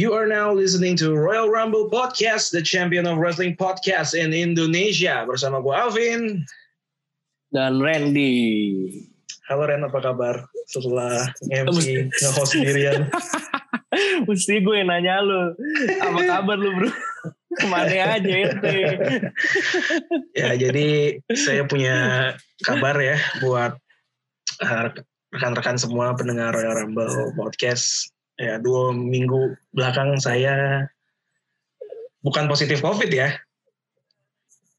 You are now listening to Royal Rumble Podcast, the champion of wrestling podcast in Indonesia. Bersama gue Alvin. Dan Randy. Halo Ren, apa kabar? Setelah MC nge-host sendirian. Mesti gue yang nanya lu. Apa kabar lu bro? Ke mana aja ente? ya jadi saya punya kabar ya buat uh, rekan-rekan semua pendengar Royal Rumble Podcast ya dua minggu belakang saya bukan positif covid ya.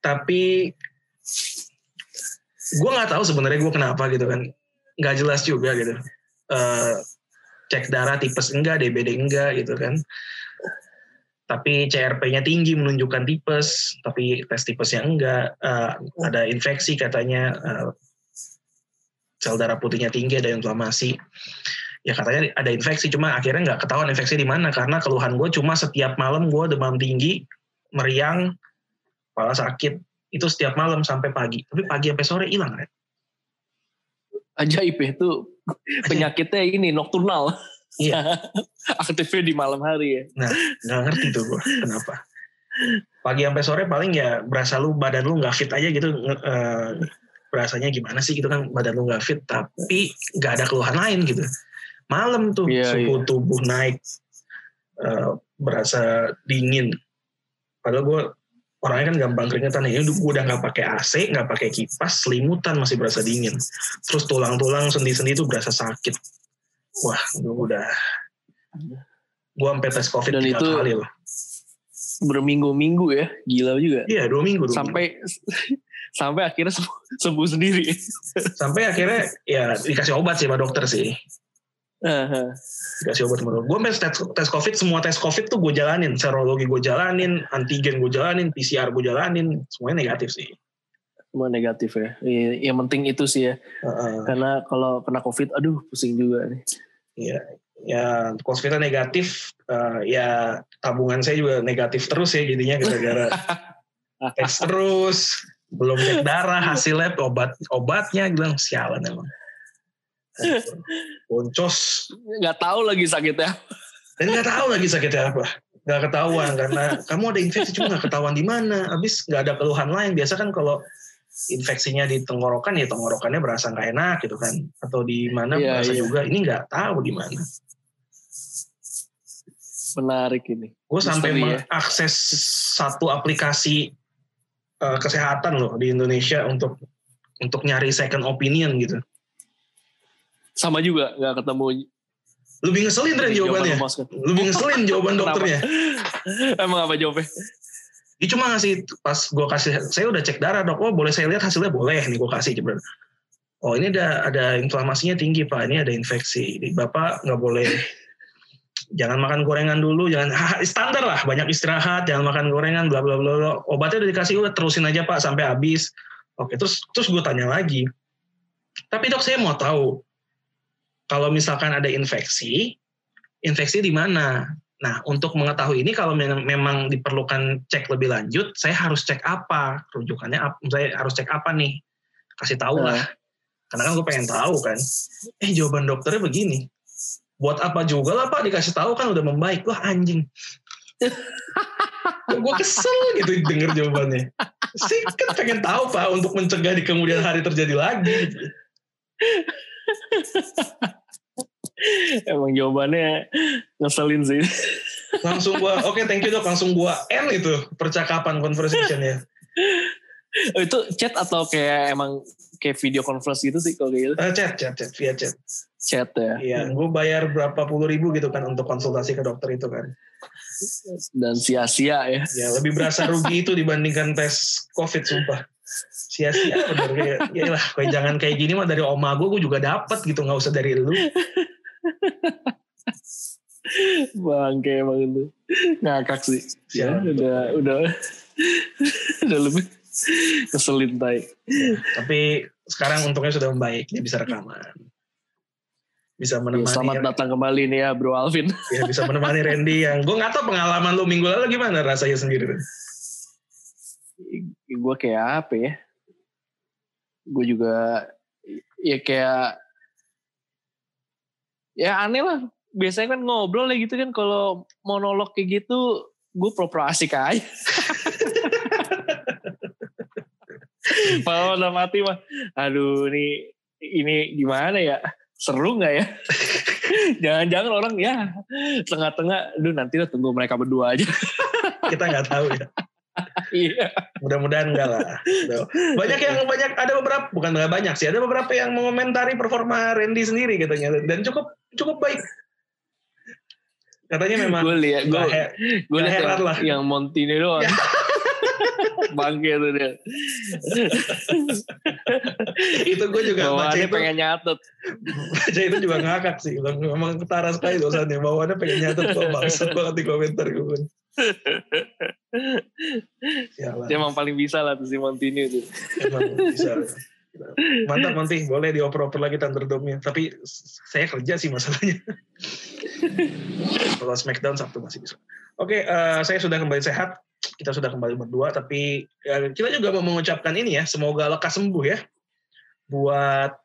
Tapi gue nggak tahu sebenarnya gue kenapa gitu kan. Nggak jelas juga gitu. Uh, cek darah tipes enggak DBD enggak gitu kan. Tapi CRP-nya tinggi menunjukkan tipes tapi tes tipesnya enggak. Uh, ada infeksi katanya. Uh, sel darah putihnya tinggi ada inflamasi ya katanya ada infeksi cuma akhirnya nggak ketahuan infeksi di mana karena keluhan gue cuma setiap malam gue demam tinggi meriang kepala sakit. Itu setiap malam sampai pagi. Tapi pagi sampai sore hilang kan ajaib ya itu penyakitnya ini nokturnal. Iya. Aktifnya di malam hari ya. Nah nggak ngerti tuh gue kenapa. Pagi sampai sore paling ya berasa lu badan lu nggak fit aja gitu uh, berasanya gimana sih gitu kan badan lu nggak fit tapi nggak ada keluhan lain gitu malam tuh Iya, suhu iya. tubuh naik eh, berasa dingin. Padahal gue orangnya kan gampang keringetan ya. Gue udah nggak pakai AC nggak pakai kipas selimutan masih berasa dingin. Terus tulang-tulang sendi-sendi itu berasa sakit. Wah gue udah gue sampai tes covid Dan tiga itu- kali loh berminggu-minggu ya gila juga. Iya dua minggu dua minggu. sampai sampai akhirnya sembuh, sembuh sendiri. Sampai akhirnya ya dikasih obat sih sama dokter sih Aha. dikasih obat dokter. Gue tes, tes covid semua tes covid tuh gue jalanin. Serologi gue jalanin antigen gue jalanin PCR gue jalanin. Semuanya negatif sih. Semua negatif ya. Iya, yang penting itu sih ya. Heeh. karena kalau kena covid aduh pusing juga nih. Iya, ya COVID negatif, eh, ya tabungan saya juga negatif terus ya jadinya gara-gara tes terus, belum cek darah hasilnya obat obatnya bilang sialan emang. Boncos nggak tahu lagi sakitnya dan nggak tahu lagi sakitnya apa, nggak ketahuan karena kamu ada infeksi cuma nggak ketahuan di mana, habis nggak ada keluhan lain. Biasa kan kalau infeksinya di tenggorokan ya tenggorokannya berasa nggak enak gitu kan, atau di mana Iya, berasa iya. juga. Ini nggak tahu di mana. menarik ini gue sampai ya. mengakses satu aplikasi eh, kesehatan loh di Indonesia untuk untuk nyari second opinion gitu. Sama juga nggak ketemu Lebih ngeselin Ren jawabannya. jawaban. Lebih ngeselin jawaban dokternya. emang apa jawabnya Dia cuma ngasih pas gue kasih saya udah cek darah dok. Oh boleh saya lihat hasilnya boleh nih gue kasih coba. Oh ini ada ada inflamasinya tinggi pak. Ini ada infeksi. Ini Bapak nggak boleh jangan makan gorengan dulu, jangan standar lah, banyak istirahat, jangan makan gorengan, bla bla bla. bla. Obatnya udah dikasih, udah terusin aja pak sampai habis. Oke, terus terus gue tanya lagi, tapi dok saya mau tahu kalau misalkan ada infeksi, infeksi di mana? Nah, untuk mengetahui ini kalau memang, diperlukan cek lebih lanjut, saya harus cek apa? Rujukannya apa? Saya harus cek apa nih? Kasih tahu lah. Karena kan gue pengen tahu kan. Eh jawaban dokternya begini. Buat apa juga lah Pak dikasih tahu kan udah membaik. Wah anjing. gue kesel gitu denger jawabannya. Sih kan pengen tahu Pak untuk mencegah di kemudian hari terjadi lagi. Emang jawabannya ngeselin sih Langsung gua, oke thank you dok, langsung gua end itu percakapan conversationnya. Oh, itu chat atau kayak emang kayak video conference gitu sih kalau gitu Eh, chat, chat, chat, via chat. chat ya Iya, gue bayar berapa puluh ribu gitu kan untuk konsultasi ke dokter itu kan. dan sia-sia ya Ya lebih berasa rugi itu dibandingkan tes COVID sumpah. Sia-sia bener kayak, ya lah, kayak jangan kayak gini mah dari oma gue, gue juga dapat gitu, nggak usah dari lu. bangke emang itu ngakak sih. Ya udah udah. Udah lebih keselin tai. Tapi sekarang untungnya sudah membaik, dia bisa rekaman. Bisa Ya, menemani, selamat datang kembali nih ya Bro Alvin. Ya, bisa menemani Randy yang gue nggak tahu pengalaman lu minggu lalu gimana rasanya sendiri. gue kayak apa ya? Gue juga ya kayak ya aneh lah biasanya kan ngobrol ya gitu kan kalau monolog kayak gitu gue proper asik aja. Kalau udah mati mah, aduh ini ini gimana ya? Seru nggak ya? Jangan-jangan orang ya tengah-tengah, aduh nanti lah tunggu mereka berdua aja. Kita nggak tahu ya. Iya. Mudah-mudahan enggak lah. Tuh. Banyak yang banyak ada beberapa bukan nggak banyak sih, ada beberapa yang mengomentari performa Randy sendiri katanya dan cukup cukup baik. Katanya memang gue lihat gue gue lihat yang, lah. yang Montini doang. Bangke tuh dia. itu gue juga baca itu pengen nyatet. baca itu juga ngakak sih. Memang ketara sekali dosannya. Bawaannya pengen nyatet kok bangsat banget di komentar gue. Sialan. Dia emang paling bisa lah tuh si Montini tuh. Emang bisa. Mantap nanti boleh dioper-oper lagi Thunderdome-nya. Tapi saya kerja sih masalahnya. Kalau Smackdown Sabtu masih bisa. Oke, eh, saya sudah kembali sehat. Kita sudah kembali berdua. Tapi ya, kita juga mau mengucapkan ini ya. Semoga lekas sembuh ya. Buat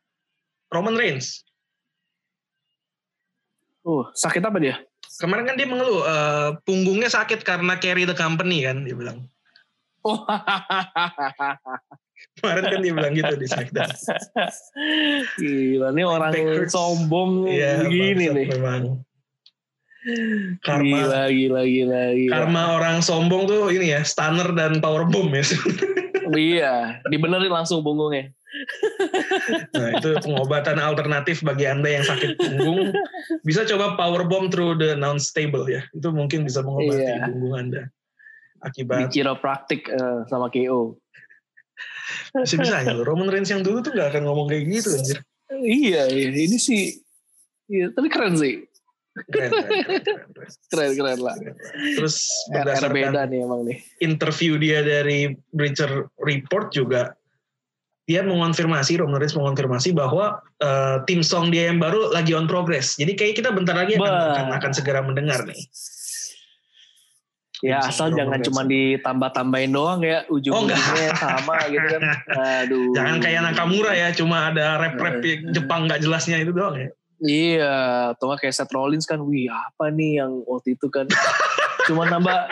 Roman Reigns. Uh, sakit apa dia? Kemarin kan dia mengeluh. eh, punggungnya sakit karena carry the company kan. Dia bilang. Oh, Kemarin kan dia bilang gitu di Smackdown. gila nih orang Backwards. sombong Iya, begini nih. Memang. Karma Gila, gila, gila, gila. karma orang sombong tuh ini ya stunner dan power bomb ya Iya, dibenerin langsung punggungnya. Nah itu pengobatan alternatif bagi anda yang sakit punggung bisa coba power bomb through the non stable ya itu mungkin bisa mengobati Iya. punggung anda Di akibat kiropraktik eh, sama KO. bisa bisanya loh Roman Reigns yang dulu tuh gak akan ngomong kayak gitu anjir Iya, iya, ini sih Iya, tapi keren sih. keren, keren, keren, keren, keren. Keren, lah. terus RR beda berdasarkan nih emang nih. interview dia dari Bleacher Report juga dia mengonfirmasi Reigns mengonfirmasi bahwa eh, tim song dia yang baru lagi on progress. Jadi kayak kita bentar lagi akan, akan, akan segera mendengar nih. Ya asal jangan cuma ditambah-tambahin doang ya Oh, ujung-ujungnya sama gitu kan. Aduh. Jangan kayak Nakamura ya, cuma ada rap-rap yang Jepang nggak jelasnya itu doang ya. Iya, atau kayak Seth Rollins kan, wih apa nih yang waktu itu kan cuma nambah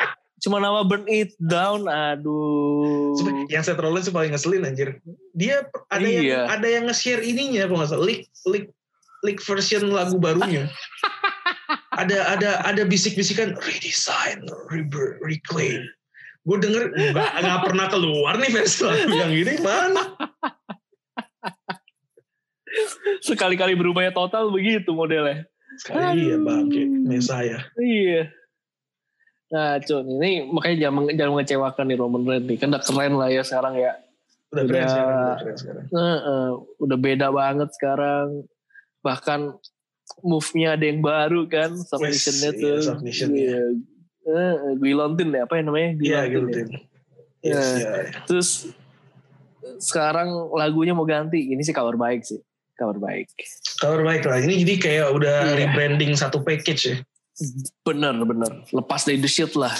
cuma nambah burn it down, aduh. Yang Rollins tuh paling ngeselin anjir. Dia ada yang Iya. ada yang nge-share ininya kalau nggak salah, leak leak leak version lagu barunya. ada ada ada bisik-bisikan redesign, reber, reclaim. Gue denger nggak nggak pernah keluar nih versi lagu yang ini mana? Sekali-kali berubahnya total begitu modelnya. Sekali iya bangke, Mesaya. Iya. Ngaco nih. Ini makanya jangan, jangan mengecewakan nih Roman Reigns nih. Kan udah keren lah ya sekarang ya. Udah keren Udah. sekarang, udah keren sekarang. Heeh, udah beda banget sekarang. Bahkan move-nya ada yang baru kan. Submission-nya tuh. iya, submission-nya. Iya. Heeh, Guillotine deh. Apa yang namanya? Iya, Guillotine ya? Giltin. Yes, Iya. iya. Terus sekarang lagunya mau ganti. Ini sih kabar baik sih. Kabar baik. Kabar baik lah. Ini jadi kayak udah Iya. rebranding satu package ya. Bener, bener. Lepas dari The Shield lah.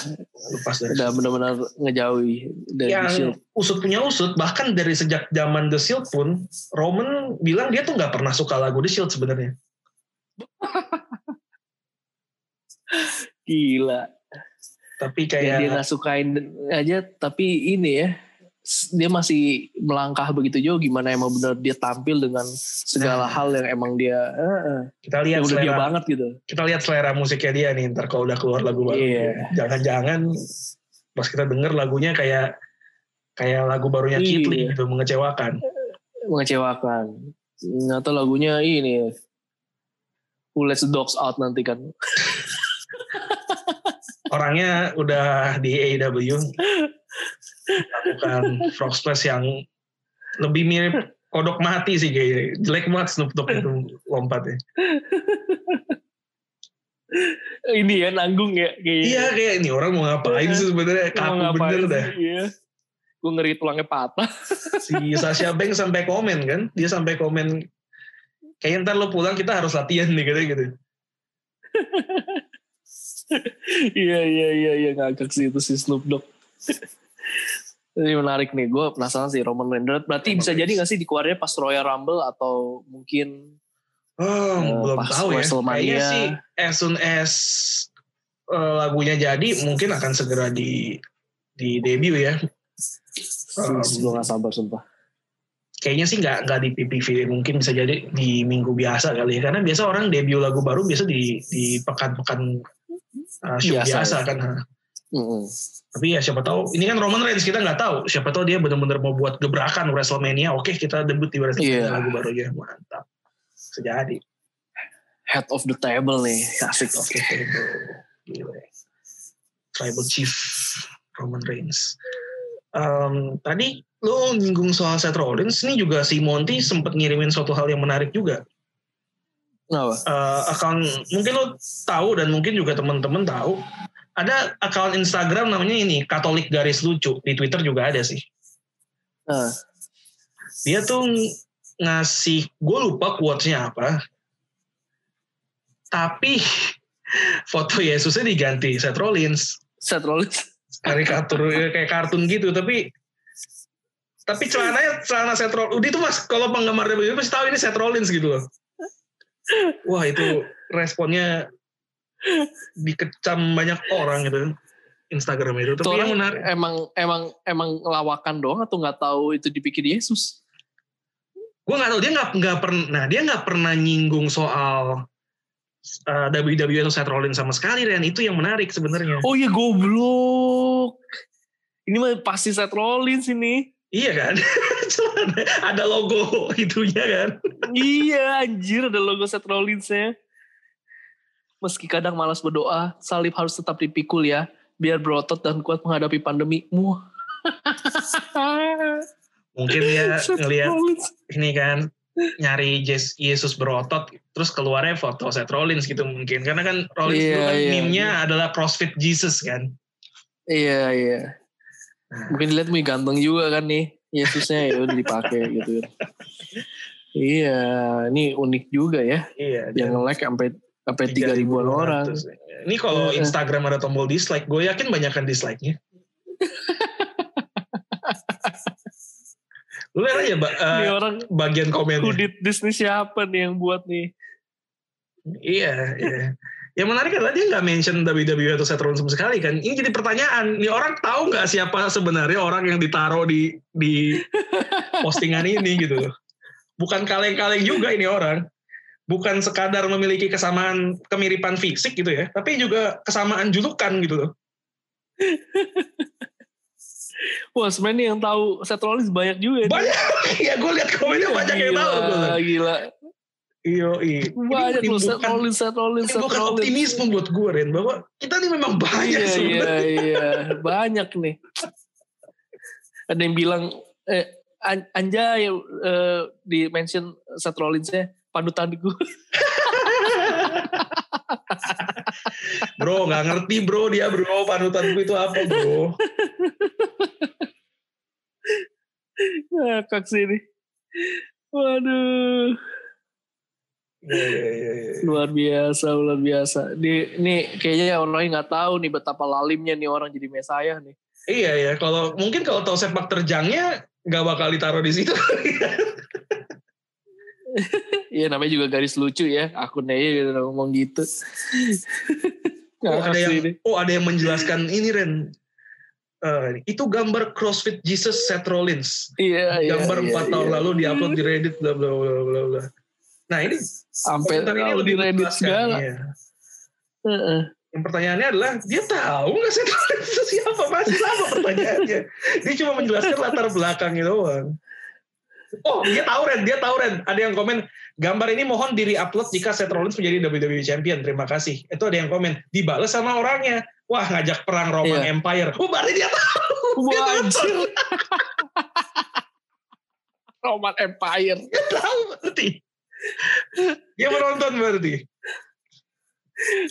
Lepas dari Udah benar-benar ngejauhi dari The Shield. yang usut punya usut bahkan dari sejak zaman The Shield pun Roman bilang dia tuh nggak pernah suka lagu The Shield sebenarnya Gila. tapi Ya, dia kayak nggak sukain aja, tapi ini ya, dia masih melangkah begitu jauh. Gimana emang benar dia tampil dengan segala Nah. hal yang emang dia, eh, kita lihat udah dia selera banget gitu. kita lihat selera musiknya dia nih ntar kalau udah keluar lagu baru Iya. jangan-jangan pas kita denger lagunya kayak kayak lagu barunya Iya. Kitli gitu mengecewakan Mengecewakan. Atau lagunya ini, Who Let the Dogs Out nanti kan. orangnya udah di AEW lakukan frog splash yang lebih mirip kodok mati sih kayaknya jelek banget Snoop Dogg itu lompatnya ini ya nanggung ya kayaknya. iya kayak ini orang mau ngapain sih sebenarnya kaku bener sih? dah Iya. Gue ngeri tulangnya patah. si Sasha Banks sampai komen kan dia sampai komen kayak ntar lo pulang kita harus latihan nih katanya gitu Iya iya iya iya ngakak sih itu si Snoop Dogg. Ini menarik nih, gue penasaran sih Roman Reigns. Berarti Roman bisa jadi Reigns. gak sih dikeluarnya pas Royal Rumble atau mungkin Oh, Eh, belum pas tahu ya. Kayaknya sih as soon as eh, lagunya jadi mungkin akan segera di di debut ya. Um, gue gak sabar sumpah. Kayaknya sih nggak nggak di PPV mungkin bisa jadi di minggu biasa kali ya karena biasa orang debut lagu baru biasa di di pekan-pekan uh, show Biasa, biasa, ya. kan. Ha. Mm-mm. Tapi ya siapa tahu ini kan Roman Reigns kita nggak tahu siapa tahu dia benar-benar mau buat gebrakan WrestleMania. Oke kita debut di WrestleMania Iya. lagu barunya mantap. Sejadi. Head of the table nih, asik. Oke, gila. Tribal Chief Roman Reigns. Em, tadi lo nyinggung soal Seth Rollins, ini juga si Monty sempat ngirimin suatu hal yang menarik juga. Kenapa? Eh, akun mungkin lo tahu dan mungkin juga teman-teman tahu. Ada akun Instagram namanya ini Katolik Garis Lucu di Twitter juga ada sih. Nah, Dia tuh ngasih, gue lupa quotes-nya apa. Tapi foto Yesusnya diganti Seth Rollins. Seth Rollins. karikatur ya, kayak kartun gitu tapi tapi celananya celana Seth Rollins Udi tuh mas kalau penggemar WWE pasti tahu ini Seth Rollins gitu loh wah itu responnya dikecam banyak orang gitu Instagram itu tapi yang menarik emang emang emang lawakan doang atau nggak tahu itu dipikir Yesus? gue nggak tahu dia nggak nggak pernah nah dia nggak pernah nyinggung soal uh, WWE atau Seth Rollins sama sekali Ren itu yang menarik sebenarnya Oh iya goblok. Ini mah pasti Seth Rollins ini. iya kan ada logo itunya kan iya anjir ada logo Seth Rollins-nya. Meski kadang malas berdoa, salib harus tetap dipikul ya, biar berotot dan kuat menghadapi pandemi. Muah. mungkin dia Seth ngelihat ini kan nyari Yesus berotot terus keluarnya foto Seth Rollins gitu mungkin karena kan Rollins Iya, itu kan iya, meme-nya adalah CrossFit Jesus kan Iya iya. Nah. Mungkin dilihat mie ganteng juga kan nih Yesusnya ya udah dipakai gitu. Iya, ini unik juga ya. iya Yang nge-like sampai sampai tiga ribuan 3.200. orang. ini kalau Iya. Instagram ada tombol dislike gue yakin banyakan dislike-nya lu lihat aja ba- eh, Ini orang bagian komennya Kudit Disney siapa nih yang buat nih? iya iya yang menarik adalah dia nggak mention WWE atau Seth Rollins sama sekali kan ini jadi pertanyaan ini orang tahu nggak siapa sebenarnya orang yang ditaruh di di postingan ini gitu loh bukan kaleng-kaleng juga ini orang bukan sekadar memiliki kesamaan kemiripan fisik gitu ya tapi juga kesamaan julukan gitu loh Wah sebenarnya yang tahu Seth Rollins banyak juga. banyak ya gue lihat komennya Iya, banyak yang gila, tahu gue Gila. iyo iya Banyak loh Seth Rollins, Seth Rollins, Seth bukan Rollins. optimisme buat gue Ren bahwa kita nih memang banyak Iya, iya, sebenarnya iya. Banyak nih. Ada yang bilang, eh, An- Anjay eh, di mention Seth Rollins-nya panutan gue. bro nggak ngerti bro dia bro panutan gue itu apa bro Ngakak sih ini. Waduh. Iya, iya, iya. Luar biasa, luar biasa. Di, nih kayaknya orang lain nggak tahu nih betapa lalimnya nih orang jadi mesayah nih. Iya ya, kalau mungkin kalau tahu sepak terjangnya nggak bakal ditaruh di situ. Iya namanya juga garis lucu ya. Akunnya ya gitu, ngomong gitu. oh, ada yang ini. oh ada yang menjelaskan ini Ren. Eh, itu gambar CrossFit Jesus Seth Rollins. Iya, iya. Gambar iya, empat tahun iya. lalu diupload di Reddit bla bla bla bla bla. Nah ini Sampai ini tahu di lebih Reddit menjelaskan, segala. iya. Heeh. Yang pertanyaannya adalah dia tahu nggak Seth Rollins itu siapa? Masih sama pertanyaannya. Dia cuma menjelaskan latar belakangnya doang. Oh dia tahu Ren, dia tahu Ren. Ada yang komen gambar ini mohon diri upload jika Seth Rollins menjadi WWE Champion. Terima kasih. Itu ada yang komen dibales sama orangnya. Wah ngajak perang Roman Iya. Empire. Oh berarti dia tahu. Dia nonton. Roman Empire. Dia tahu berarti. Dia menonton berarti.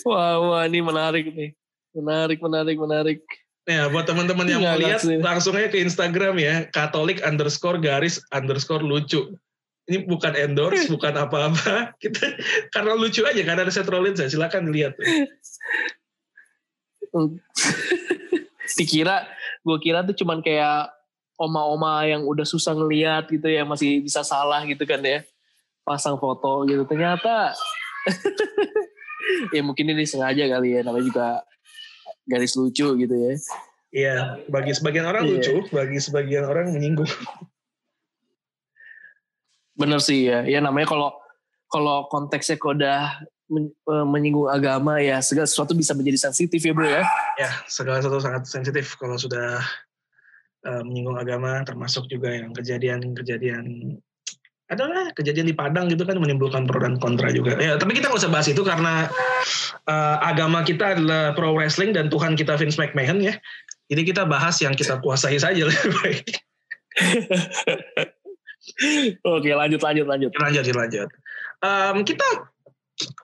Wah, wah, ini menarik nih. Menarik, menarik, menarik. Nah, buat teman-teman yang mau lihat, langsung. aja ke Instagram ya, Katolik underscore garis underscore lucu. Ini bukan endorse, bukan apa-apa. Kita karena lucu aja, karena ada Seth Rollins ya. Silakan lihat. Dikira, gue kira tuh cuman kayak oma-oma yang udah susah ngeliat gitu ya, masih bisa salah gitu kan ya. pasang foto gitu ternyata ya mungkin ini sengaja kali ya namanya juga garis lucu gitu ya Iya, bagi sebagian orang Iya. lucu, bagi sebagian orang menyinggung. bener sih ya ya namanya kalau kalau konteksnya kok udah men- eh, menyinggung agama ya segala sesuatu bisa menjadi sensitif ya bro ya Ya, segala sesuatu sangat sensitif kalau sudah eh, menyinggung agama, termasuk juga yang kejadian-kejadian adalah kejadian di Padang gitu kan menimbulkan pro dan kontra juga. Ya, tapi kita nggak usah bahas itu karena eh, agama kita adalah pro wrestling dan Tuhan kita Vince McMahon ya. Jadi kita bahas yang kita kuasai saja lebih baik. oke lanjut lanjut lanjut lanjut lanjut Em, kita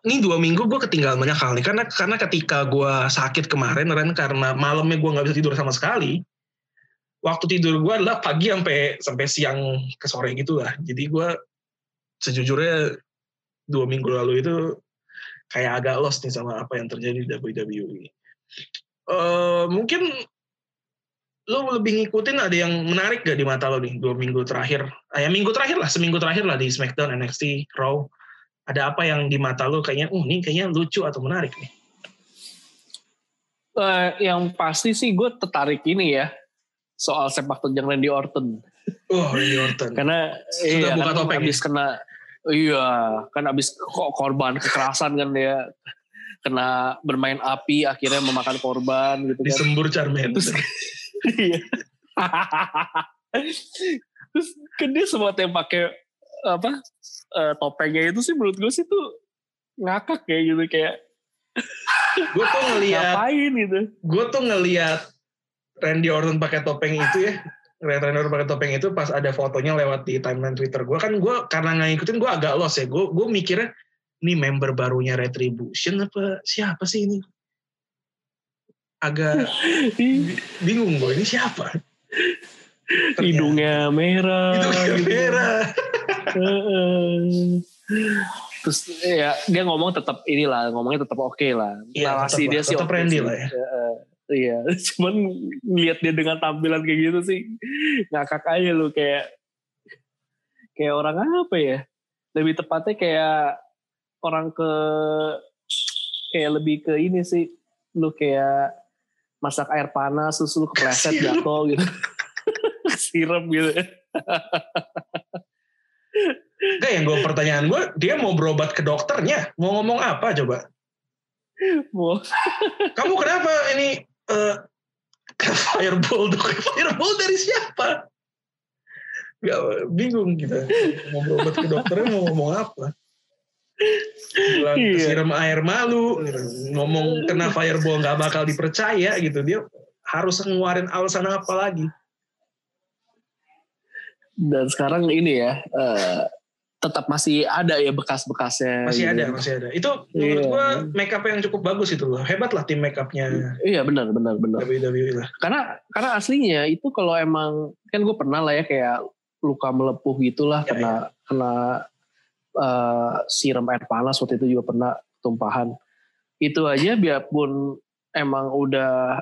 ini dua minggu gue ketinggalan banyak hal nih karena karena ketika gue sakit kemarin Ren karena malamnya gue nggak bisa tidur sama sekali waktu tidur gue adalah pagi sampai sampai siang ke sore gitu lah. Jadi gue sejujurnya dua minggu lalu itu kayak agak lost nih sama apa yang terjadi di WWE Eh, mungkin lo lebih ngikutin ada yang menarik gak di mata lo nih dua minggu terakhir? Ah, ya minggu terakhir lah seminggu terakhir lah di SmackDown NXT Raw. Ada apa yang di mata lo kayaknya uh ini kayaknya lucu atau menarik nih? Eh, yang pasti sih gue tertarik ini ya soal sepak terjang Randy Orton. Oh Randy Orton. Karena Sudah iya, buka kan topeng abis kena iya kan abis kok korban kekerasan kan dia kena bermain api akhirnya memakan korban gitu kan. Disembur Charmander terus iya. Terus kan dia semua yang pakai apa eh, topengnya itu sih menurut gue sih tuh ngakak kayak gitu kayak gue tuh ngeliat ngapain gitu? gue tuh ngeliat Randy Orton pakai topeng itu ya. Randy Orton pakai topeng itu pas ada fotonya lewat di timeline Twitter gue kan gue karena nggak ngikutin gue agak lost ya. Gue gue mikirnya ini member barunya Retribution apa siapa sih ini? Agak bingung gue ini siapa? Ternyata hidungnya merah hidungnya gitu. merah. Terus ya dia ngomong tetap inilah ngomongnya tetap oke lah. Iya, narasi tetap dia sih tetap oke Randy sih. lah ya. Iya cuman lihat dia dengan tampilan kayak gitu sih ngakak aja lu kayak kayak orang apa ya lebih tepatnya kayak orang ke kayak lebih ke ini sih lu kayak masak air panas terus lu kepleset jatuh gitu. Sirup gitu Enggak yang gue pertanyaan gue dia mau berobat ke dokternya mau ngomong apa coba? Wah, kamu kenapa ini eh fireball dok fireball dari siapa? Gak bingung kita. Mau berobat ke dokternya mau ngomong apa? Bilang Iya. kesiram air malu. Ngomong kena fireball nggak bakal dipercaya? Gitu. Dia harus ngeluarin alasan apa lagi? Dan sekarang ini ya eh, tetap masih ada ya bekas-bekasnya masih gitu. ada masih ada. Itu menurut Iya. gua make up yang cukup bagus itu loh. Hebat lah tim make upnya iya benar benar benar. WWE lah. Karena karena aslinya itu kalau emang kan gue pernah lah ya kayak luka melepuh gitulah Ya, kena kena eh, siram air panas waktu itu juga pernah tumpahan. Itu aja biarpun emang udah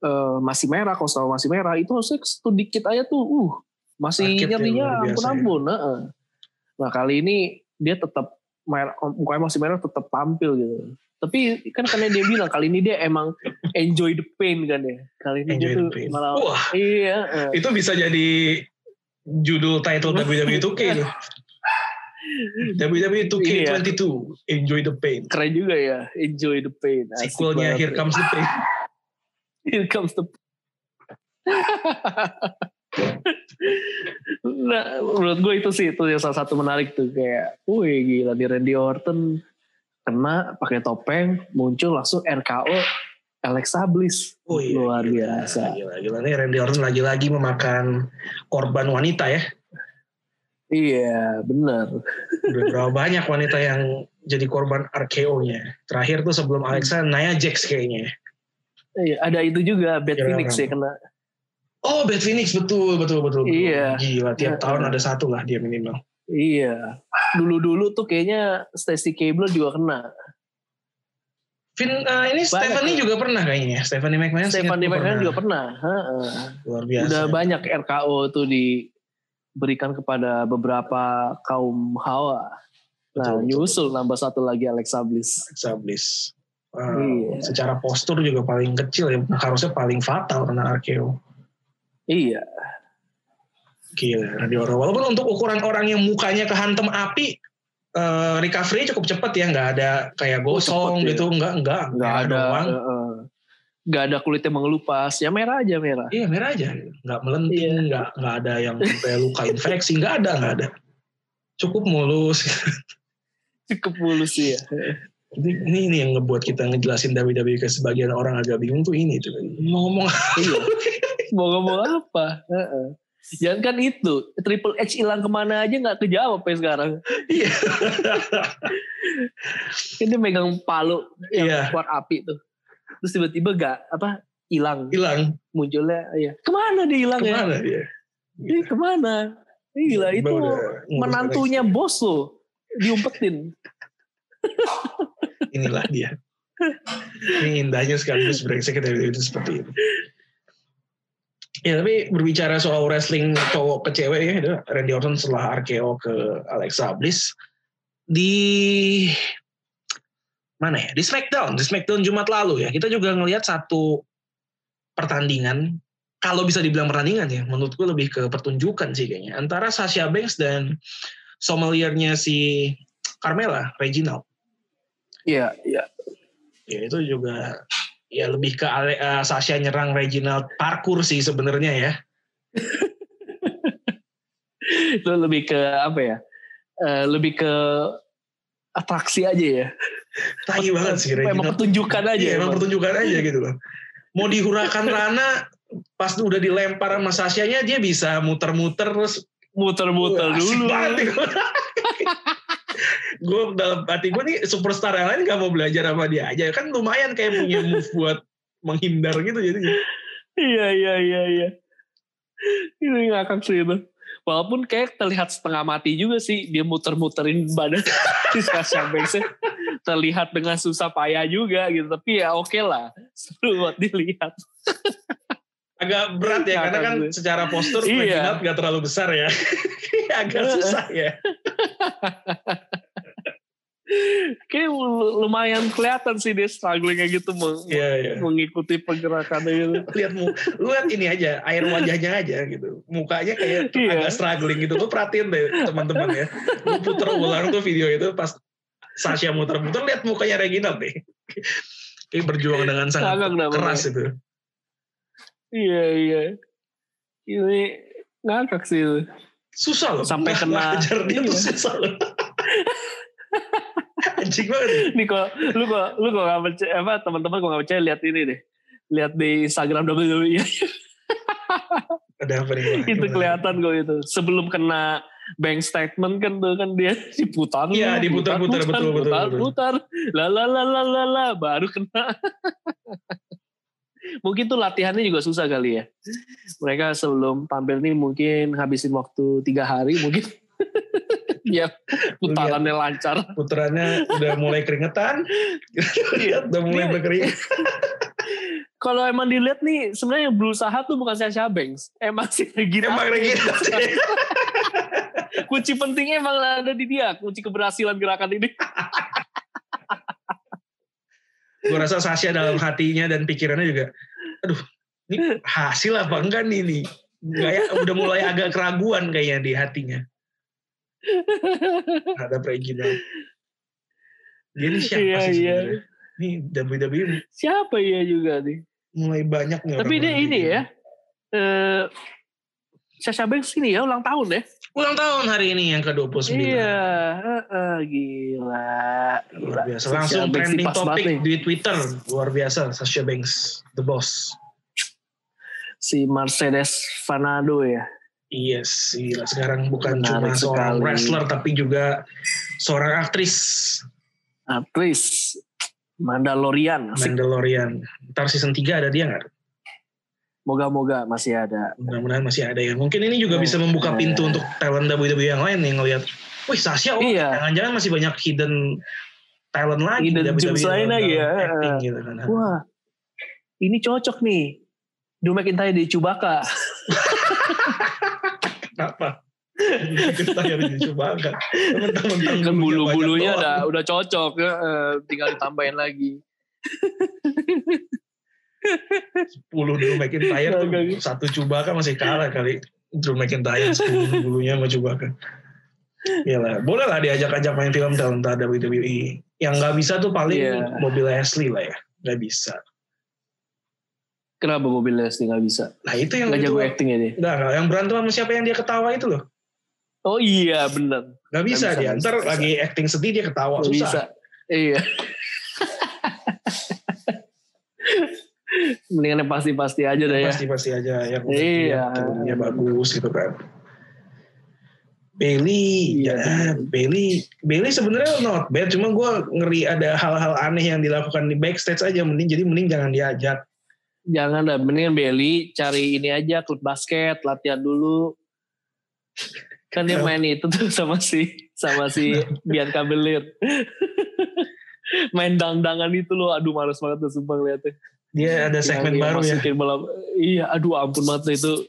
eh, masih merah kalau masih merah itu harusnya sedikit aja tuh uh masih ya, nyerinya biasa ampun-ampun heeh. nah kali ini dia tetap merah, mukanya masih merah tetap tampil gitu tapi kan karena dia bilang kali ini dia emang enjoy the pain kan ya kali ini Enjoy dia tuh pain. malah wah iya eh. itu bisa jadi judul title WWE 2K tuh. WWE 2K22 Enjoy the Pain keren juga ya enjoy the pain Asik sequelnya Here ya. Comes the Pain Here comes the nah menurut gue itu sih itu yang salah satu menarik tuh kayak wih gila di Randy Orton kena pakai topeng muncul langsung RKO Alexa Bliss Oh iya, luar gila, biasa Gila, gila nih Randy Orton lagi-lagi memakan korban wanita ya. iya benar berapa banyak wanita yang jadi korban RKO-nya. Terakhir tuh sebelum Alexa, Nia Jax kayaknya. iya ada itu juga Bad Phoenix ya kena Oh, Bad Phoenix betul, betul, betul. betul. Iya. Gila, tiap Iya, tahun iya. ada satu lah dia minimal. iya dulu-dulu tuh kayaknya Stacy Cable juga kena Vin, eh, ini Banyak Stephanie ya. juga pernah kayaknya. Stephanie McMahon. Stephanie McMahon juga pernah Heeh. Luar biasa. udah banyak RKO tuh di berikan kepada beberapa kaum hawa. Nah, Betul, nyusul nambah satu lagi Alexa Bliss. Alexa Bliss. Uh, Iya. Secara postur juga paling kecil ya, harusnya paling fatal kena RKO. Iya, Gila, Randy Orton. Walaupun untuk ukuran orang yang mukanya kehantem api, eh recovery cukup cepat ya, nggak ada kayak Oh, gosong cepet ya. gitu, nggak nggak nggak merah ada, doang. eh. nggak ada kulitnya mengelupas, ya merah aja merah. Iya merah aja, nggak melenting, Iya. nggak nggak ada yang sampai luka infeksi, nggak ada nggak ada. Cukup mulus. Cukup mulus ya. ini, ini ini yang ngebuat kita ngejelasin WWE ke sebagian orang agak bingung tuh ini tuh. Ngomong iya. Mau ngomong apa? Heeh. Jangan kan itu, Triple H hilang ke mana aja nggak kejawab ya sekarang. Iya. Kan dia megang palu yang Iya. keluar api tuh. Terus tiba-tiba gak apa hilang. hilang Munculnya ya. Ke mana dia hilang ya? ke mana dia? Ih, ke mana? Gila itu udah ngurus menantunya bos lo diumpetin. inilah dia. Ini indahnya sekaligus brengsek dari itu seperti itu. Ya tapi berbicara soal wrestling cowok ke cewek ya, Randy Orton setelah RKO ke Alexa Bliss di mana ya? Di Smackdown di Smackdown Jumat lalu ya. Kita juga ngelihat satu pertandingan kalau bisa dibilang pertandingan ya menurutku lebih ke pertunjukan sih kayaknya antara Sasha Banks dan sommeliernya si Carmela Reginald. Iya, iya. ya itu juga ya lebih ke Ale- eh, Sasha nyerang Reginald parkour sih sebenarnya ya Itu lebih ke apa ya? Eh, lebih ke atraksi aja ya. tai banget sih Emang Reginald pertunjukan aja. iya, emang emang. pertunjukan aja gitu loh mau dihurakan Rana pas udah dilempar sama Sasha-nya dia bisa muter-muter terus Muter-muter Wah, asik dulu. banget gue dalam hati gue nih superstar yang lain gak mau belajar sama dia aja. Kan lumayan kayak punya move buat menghindar gitu jadi Iya, iya, iya, iya. Ini ngakak sih itu. Walaupun kayak terlihat setengah mati juga sih dia muter-muterin badan. Si Sasha Banks terlihat dengan susah payah juga gitu. Tapi ya oke lah seru buat dilihat. Agak berat ya karena kan secara postur Iya. Reginald gak terlalu besar ya. Agak susah ya kayak lumayan kelihatan sih dia struggling kayak gitu meng- Iya, iya. mengikuti pergerakannya gitu. Lihat mu lihat ini aja air wajahnya aja gitu. Mukanya kayak Iya. agak struggling gitu. Lu perhatiin deh teman-teman ya. Lu puter ulang tuh video itu pas Sasha muter-muter lihat mukanya Reginald deh kayak berjuang dengan sangat dah, keras itu. Iya iya. Ini ngakak sih itu. susah loh. Sampai kena- nggak hajar dia tuh susah loh anjing banget. Nih kok lu kok lu kok gak percaya apa teman-teman kok gak percaya lihat ini deh. Lihat di Instagram WWE ada apa nih itu kelihatan kok itu. Sebelum kena bank statement kan tuh kan dia diputar Iya, diputar-putar, putar, betul, betul, putar, putar. La la la la la la baru kena. mungkin tuh latihannya juga susah kali ya. Mereka sebelum tampil nih mungkin habisin waktu tiga hari mungkin. Ya putarannya lancar. puterannya udah mulai keringetan. Iya. udah mulai berkeringat. Kalau emang dilihat nih sebenarnya yang berusaha tuh bukan Sasha Banks. Emang sih Regina emang Reginald kunci pentingnya emang ada di dia kunci keberhasilan gerakan ini. Gue rasa Sasha dalam hatinya dan pikirannya juga aduh ini hasil apa enggak nih nih? Kayak udah mulai agak keraguan kayaknya di hatinya ada Regina dia ini siapa Iya, sih iya. sebenarnya? Ini WWE siapa ya juga nih? Mulai banyak nih tapi dia ini ya eh Sasha Banks ini ya ulang tahun ya ulang tahun hari ini yang ke-29. Iya heeh, gila gila. Luar biasa. Sasha langsung Banks trending topik nih. di Twitter. Luar biasa Sasha Banks the boss. Si Mercedes Fanado ya Yes, gila. sekarang bukan Menarik cuma seorang sekali. wrestler tapi juga seorang aktris aktris Mandalorian Asik. Mandalorian. Ntar season 3 ada dia nggak? moga-moga masih ada Mudah-mudahan masih ada ya. Mungkin ini juga Oh, bisa membuka iya. pintu untuk talent WWE yang lain nih ngelihat. Wih Sasha, oh Iya. jangan-jangan masih banyak hidden talent lagi. Hidden WWE gems lain lagi ya. Acting gitu kan. Wah, ini cocok nih. Drew McIntyre di Chewbacca. Kenapa? Mentang-mentang kan bulu-bulunya udah udah cocok ya, eh, tinggal ditambahin lagi 10 Drew McIntyre tuh satu Chewbacca masih kalah kali Drew McIntyre 10 bulunya sama Chewbacca. Iyalah, boleh lah diajak-ajak main film talenta WWE. Yang nggak bisa tuh paling Iya. Bobby Leslie lah ya, nggak bisa. Kenapa Bobby Leslie nggak bisa Nah itu yang nggak itu, jago acting ya dia nggak. yang berantem sama siapa yang dia ketawa itu loh. oh iya bener Nggak bisa, bisa, dia. nggak Ntar bisa. lagi acting sedih dia ketawa Nggak susah. bisa iya mendingan yang pasti-pasti aja dah ya Pasti-pasti aja yang Iya. turunnya bagus gitu kan. Bailey, Iya, ya, Bailey, Bailey sebenarnya not bad, cuma gue ngeri ada hal-hal aneh yang dilakukan di backstage aja, mending jadi mending jangan diajak. Jangan dah mendingan Belly cari ini aja klub basket latihan dulu. Kan dia Kenapa? main itu tuh sama si sama si Bianca Belair. Main dangdangan itu loh aduh males banget tuh sumpah ngeliatnya. Dia ada segmen Yang baru ya. bola- iya aduh ampun banget itu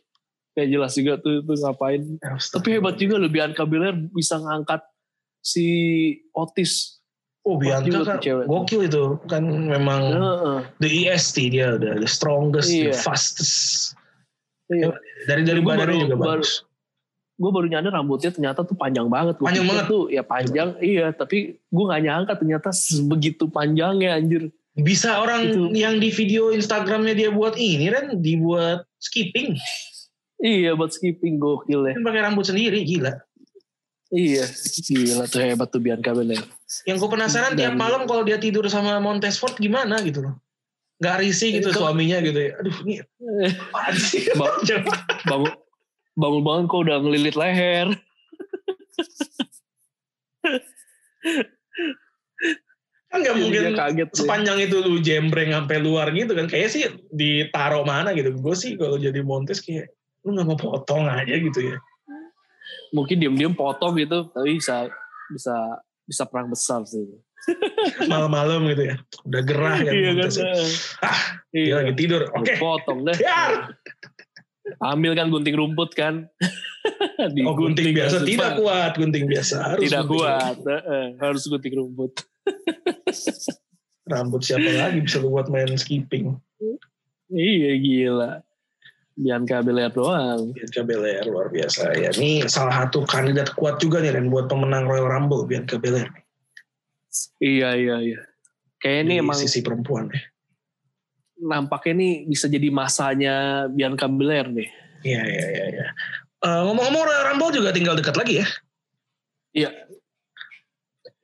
kayak jelas juga tuh itu ngapain. Tapi hebat juga loh Bianca Belair bisa ngangkat si Otis Oh Bianca kan cewek. gokil itu kan memang Heeh. the EST dia udah the strongest, the Iya. fastest. Iya. Dari dari badannya baru- juga baru- bagus. gue baru nyadar rambutnya ternyata tuh panjang banget. Gua Panjang banget. Tuh ya panjang, iya. Tapi gue nggak nyangka ternyata sebegitu panjangnya anjir. Bisa orang Itu. yang di video Instagramnya dia buat ini kan dibuat skipping, Iya buat skipping gokil ya. pakai rambut sendiri gila. Iya, gila tuh hebat tuh Bianca Belair. Yang gue penasaran tiap Dan- malam kalau dia tidur sama Montesfort gimana gitu loh. Gak risih gitu Itu- suaminya gitu ya. Aduh ini apaan sih? Ba- bangun bangun bangun kok udah ngelilit leher. kan gak mungkin Dia kaget deh. sepanjang itu lu jembreng sampai luar gitu kan. Kayaknya sih ditaro mana gitu. Gue sih kalau jadi Montes kayak lu gak mau potong aja gitu ya. Mungkin diem-diem potong gitu, tapi bisa bisa bisa perang besar sih. Malam-malam gitu ya. Udah gerah kan iya kan? Ya. Ah, dia Iya. lagi tidur. Oke. Potong deh. Biar. Ambil kan gunting rumput kan. Oh gunting biasa kan, tidak kuat. Gunting biasa harus Tidak gunting. kuat. Heeh, harus gunting rumput. Rambut siapa lagi bisa buat main skipping. Iya gila. Bianca Belair doang. Bianca Belair luar biasa ya. Ini salah satu kandidat kuat juga nih Ren buat pemenang Royal Rumble Bianca Belair. Iya iya iya. Kayak ini emang sisi perempuan ya. nampaknya nih bisa jadi masanya Bianca Belair nih. Iya iya iya. iya. Eh, ngomong-ngomong Royal Rumble juga tinggal dekat lagi ya. Iya.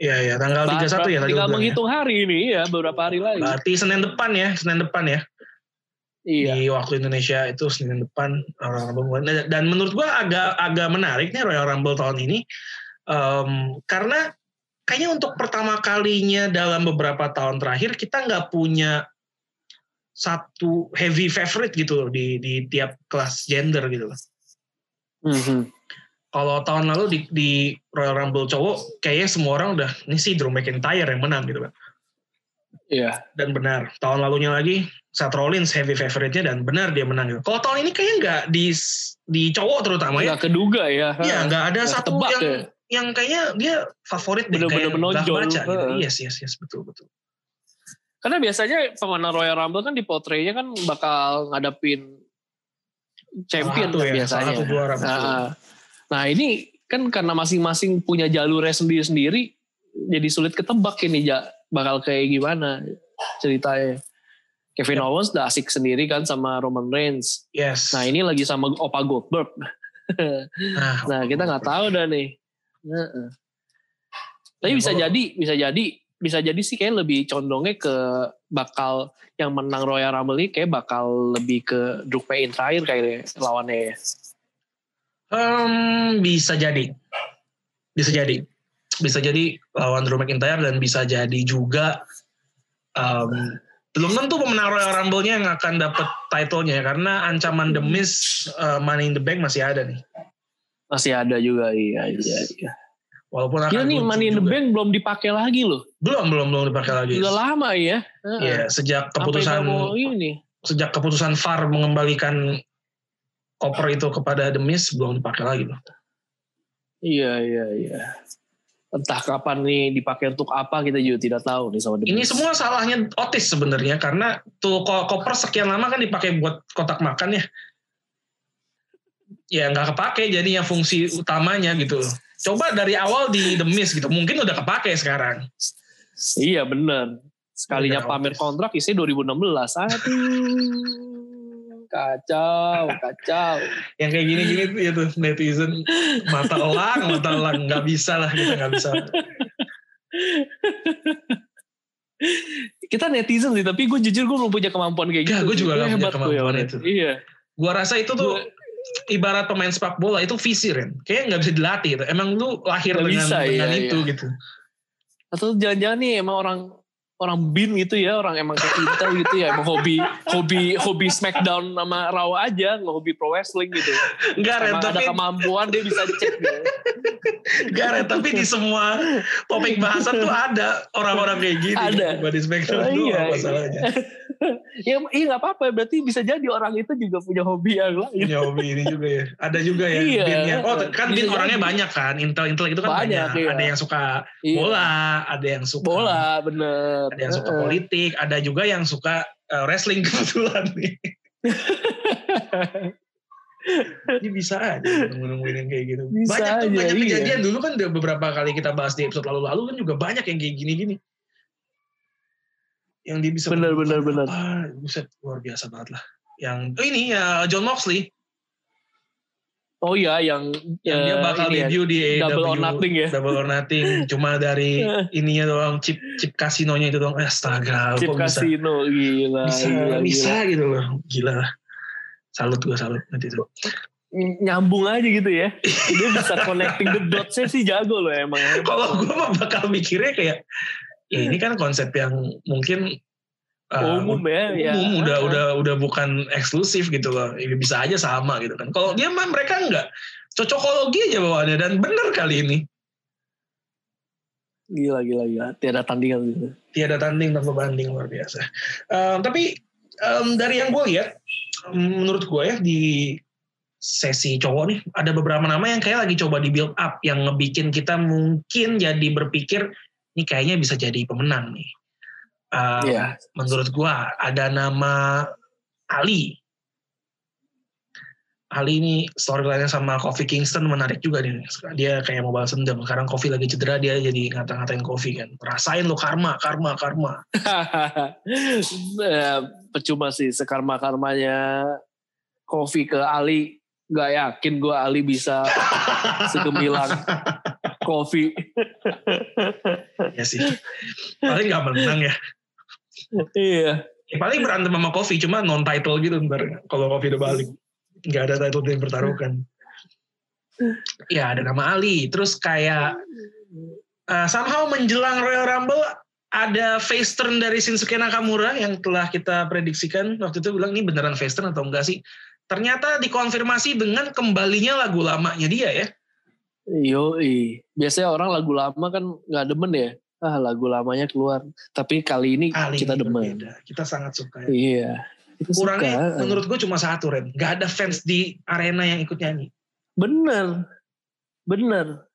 Iya iya tanggal 31 ya tadi Tinggal ya. menghitung hari ini ya beberapa hari lagi. Berarti Senin depan ya, Senin depan ya. Iya. Di waktu Indonesia itu Senin depan Royal Rumble. Dan menurut gua agak agak menarik nih Royal Rumble tahun ini. Em, karena kayaknya untuk pertama kalinya dalam beberapa tahun terakhir kita nggak punya satu heavy favorite gitu loh di di tiap kelas gender gitu loh. Mhm. Kalau tahun lalu di, di Royal Rumble cowok kayaknya semua orang udah ini sih Drew McIntyre yang menang gitu kan. Iya. Dan benar. Tahun lalunya lagi Seth Rollins heavy favorite-nya dan benar dia menang gitu. Kalau tahun ini kayaknya nggak di di cowok terutama ya. Nggak keduga ya. Iya, nggak ada Nggak satu yang ya. yang kayaknya dia favorit deh Bener-bener kayak belah menonjol. baca gitu. Yes, yes, yes, betul, betul. Karena biasanya pemenang Royal Rumble kan di portraynya kan bakal ngadepin champion satu kan ya, biasanya. satu juara. Nah, nah ini kan karena masing-masing punya jalurnya sendiri-sendiri, jadi sulit ketebak ini bakal kayak gimana ceritanya. Kevin Ya. Owens udah asik sendiri kan sama Roman Reigns. Yes. Nah ini lagi sama Opa Goldberg. Nah, Nah kita nggak tahu dah nih. Heeh. Tapi Ya, bisa jadi, bisa jadi, bisa jadi sih kayak lebih condongnya ke bakal yang menang Royal Rumble ini kayak bakal lebih ke Drew McIntyre kayaknya lawannya ya. Em, bisa jadi, bisa jadi, bisa jadi lawan Drew McIntyre dan bisa jadi juga em, belum tentu pemenang Royal Rumble-nya yang akan dapat title-nya ya, karena ancaman The Miz eh, Money in the Bank masih ada nih. Masih ada juga iya iya iya. Walaupun akan nih Money in the juga. Bank belum dipakai lagi loh. belum belum belum dipakai lagi. Udah lama ya. Iya, sejak Sampai keputusan ini. sejak keputusan VAR mengembalikan koper itu kepada The Miz belum dipakai lagi loh. Iya iya iya. Entah kapan nih dipakai untuk apa kita juga tidak tahu nih sama The Ini semua salahnya Otis sebenarnya karena tuh ko- koper sekian lama kan dipakai buat kotak makan ya. Ya nggak kepake jadinya fungsi utamanya gitu. Coba dari awal di The Mist gitu, mungkin udah kepake sekarang. Iya bener. Sekalinya Udah pamer kontrak isi 2016. Aduh. Kacau, kacau. Yang kayak gini-gini tuh ya tuh netizen mata elang, mata elang nggak bisa lah kita nggak bisa. Kita netizen sih, tapi gue jujur gue belum punya kemampuan kayak gitu. Nggak, gue juga nggak punya ya, kemampuan itu. Iya. Gua rasa itu tuh Gua- ibarat pemain sepak bola itu visi Ren. Kayaknya nggak bisa dilatih gitu. Emang lu lahir dengan bisa, dengan iya, itu iya. gitu. Atau jangan-jangan nih emang orang orang bin gitu ya, orang emang kayak kita gitu ya, emang hobi hobi hobi Smackdown sama Raw aja, nggak hobi pro wrestling gitu. Enggak Ren, Emang ada tapi kemampuan dia bisa cek gitu. enggak Ren, tapi di semua topik bahasan tuh ada orang-orang kayak gini. Ada. Body Smackdown Oh, iya, iya. masalahnya. ya iya nggak apa-apa berarti bisa jadi orang itu juga punya hobi yang lain. Punya hobi ini juga ya. Ada juga ya Iya. binnya. Oh kan bin orangnya banyak kan. Intel-intel itu kan banyak. Banyak, iya. Ada yang suka Iya. bola, ada yang suka Bola bener. Ada yang suka politik, ada juga yang suka eh, wrestling kebetulan nih. Ini bisa aja nunggu-nungguin yang kayak gitu. Bisa banyak tuh aja, banyak iya. kejadian dulu kan udah beberapa kali kita bahas di episode lalu-lalu kan juga banyak yang kayak gini-gini. Yang dia bisa menemukan bener, bener. apa, buset luar biasa banget lah. Yang oh ini ya John Moxley Oh iya yang yang dia eh, bakal ya, debut di Double or Nothing ya. Double or Nothing cuma dari ininya doang chip chip kasinonya itu doang. Astaga, Chip kok bisa gila, bisa gila, bisa gila. gitu loh. Gila. Salut gue salut nanti itu. Nyambung aja gitu ya. Dia bisa connecting the dots-nya sih jago loh emang. Kalau gue mah bakal mikirnya kayak ya ini kan konsep yang mungkin uh, umum ya. ya. umum udah udah udah bukan eksklusif gitu loh. Ya, bisa aja sama gitu kan. Kalau dia mah mereka enggak cocokologi aja bawaannya dan bener kali ini Gila, gila, gila. Tiada tandingan gitu. tiada tanding tanpa banding luar biasa. Um, tapi um, dari yang gue lihat, menurut gue ya di sesi cowok nih ada beberapa nama yang kayak lagi coba di build up yang ngebikin kita mungkin jadi berpikir ini kayaknya bisa jadi pemenang nih. Um, Iya. Menurut gue ada nama Ali. Ali ini storyline-nya sama Kofi Kingston menarik juga nih. Dia kayak mau balas dendam. Sekarang Kofi lagi cedera, dia jadi ngata-ngatain Kofi kan. Rasain lo karma, karma, karma. Eh, percuma sih sekarma-karmanya Kofi ke Ali. Gak yakin gue Ali bisa segemilang Kofi. ya sih. Paling gak menang ya. iya. Ya, Paling berantem sama Kofi, cuma non title gitu ntar kalau Kofi udah balik. Gak ada title yang dipertaruhkan. Ya ada nama Ali. Terus kayak uh, somehow menjelang Royal Rumble ada face turn dari Shinsuke Nakamura yang telah kita prediksikan waktu itu bilang ini beneran face turn atau enggak sih? Ternyata dikonfirmasi dengan kembalinya lagu lamanya dia ya. Yo, biasanya orang lagu lama kan nggak demen ya. Ah, lagu lamanya keluar. Tapi kali ini Ali kita ini demen. berbeda. Kita sangat suka ya. Iya. Kita Kurangnya suka. menurut gue cuma satu Ren. Gak ada fans di arena yang ikut nyanyi. Bener. Bener.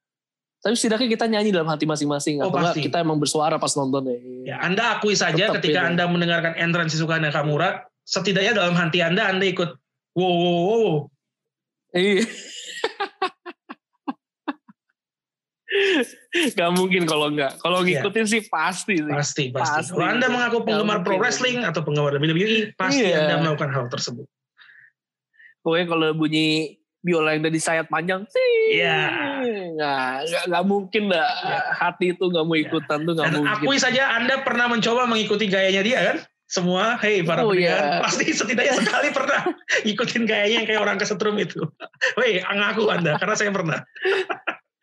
Tapi setidaknya kita nyanyi dalam hati masing-masing. Oh, Atau kita emang bersuara pas nonton ya. Ya, Anda akui saja Tetap ketika. Anda mendengarkan entrance Shizuka Nakamura, setidaknya dalam hati Anda Anda ikut wow wow. wow. Iya. Gak mungkin kalau enggak. Kalau Iya. ngikutin sih pasti sih. Pasti, pasti. Pasti. Kalau Anda mengaku Nggak penggemar pro wrestling atau penggemar WWE, pasti Iya. Anda melakukan hal tersebut. Pokoknya kalau bunyi biola yang dari sayap panjang sih. Iya. Nggak, nggak, nggak mungkin dah. Iya. Hati itu nggak mau ikutan tuh nggak Dan mungkin. akui saja Anda pernah mencoba mengikuti gayanya dia kan? Semua, hey para Oh, pendengar, iya. pasti setidaknya sekali pernah ikutin gayanya yang kayak orang kesetrum itu. Weh, ngaku Anda, karena saya pernah.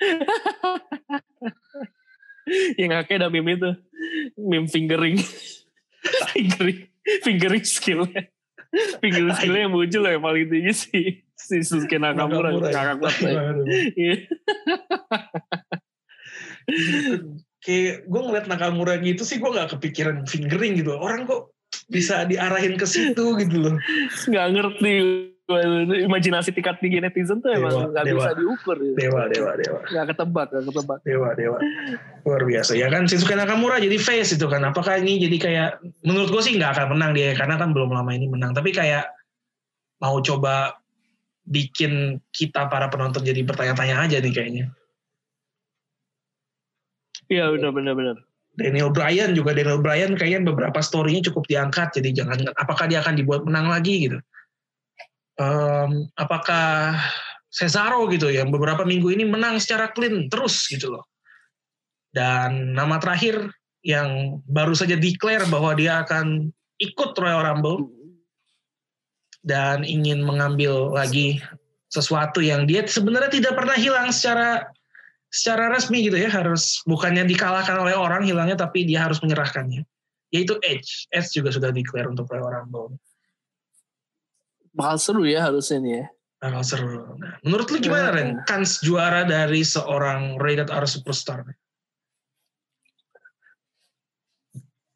yang ngake ada meme itu meme fingering fingering fingering skill fingering skill yang muncul yang paling tinggi si si Susuke Nakamura ya. ya. Aduh. Iya. kayak gue ngeliat Nakamura gitu sih gue gak kepikiran fingering gitu orang kok bisa diarahin ke situ gitu loh nggak ngerti imajinasi tingkat tinggi netizen tuh emang Dewa, nggak dewa. bisa diukur gitu. Dewa, dewa, dewa. nggak ketebak nggak ketebak Dewa, dewa. Luar biasa. Ya kan Shinsuke Nakamura jadi face itu kan. Apakah ini jadi kayak, menurut gue sih nggak akan menang dia. Karena kan belum lama ini menang. Tapi kayak mau coba bikin kita para penonton jadi bertanya-tanya aja nih kayaknya. iya benar benar benar Daniel Bryan juga Daniel Bryan kayaknya beberapa story-nya cukup diangkat jadi jangan apakah dia akan dibuat menang lagi gitu Em, apakah Cesaro gitu yang beberapa minggu ini menang secara clean terus gitu loh. Dan nama terakhir yang baru saja declare bahwa dia akan ikut Royal Rumble dan ingin mengambil lagi sesuatu yang dia sebenarnya tidak pernah hilang secara secara resmi gitu ya harus bukannya dikalahkan oleh orang hilangnya tapi dia harus menyerahkannya. Yaitu Edge. Edge juga sudah declare untuk Royal Rumble bakal seru ya harusnya nih ya. Bakal seru. Nah, menurut lu gimana. Ren? Kans juara dari seorang rated R superstar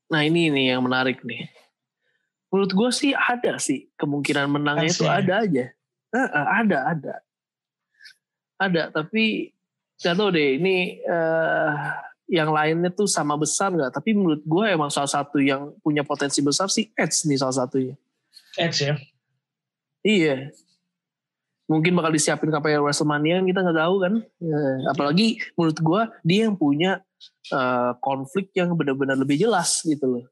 nah ini nih yang menarik nih. Menurut gue sih ada sih kemungkinan menangnya itu Kansnya. ada aja. Heeh, ada ada. Ada tapi gak tau deh ini eh, yang lainnya tuh sama besar nggak? Tapi menurut gue emang salah satu yang punya potensi besar sih Edge nih salah satunya. Edge ya Iya. Mungkin bakal disiapin KPL WrestleMania kita nggak tahu kan. Ya, apalagi menurut gua dia yang punya eh, konflik yang benar-benar lebih jelas gitu loh.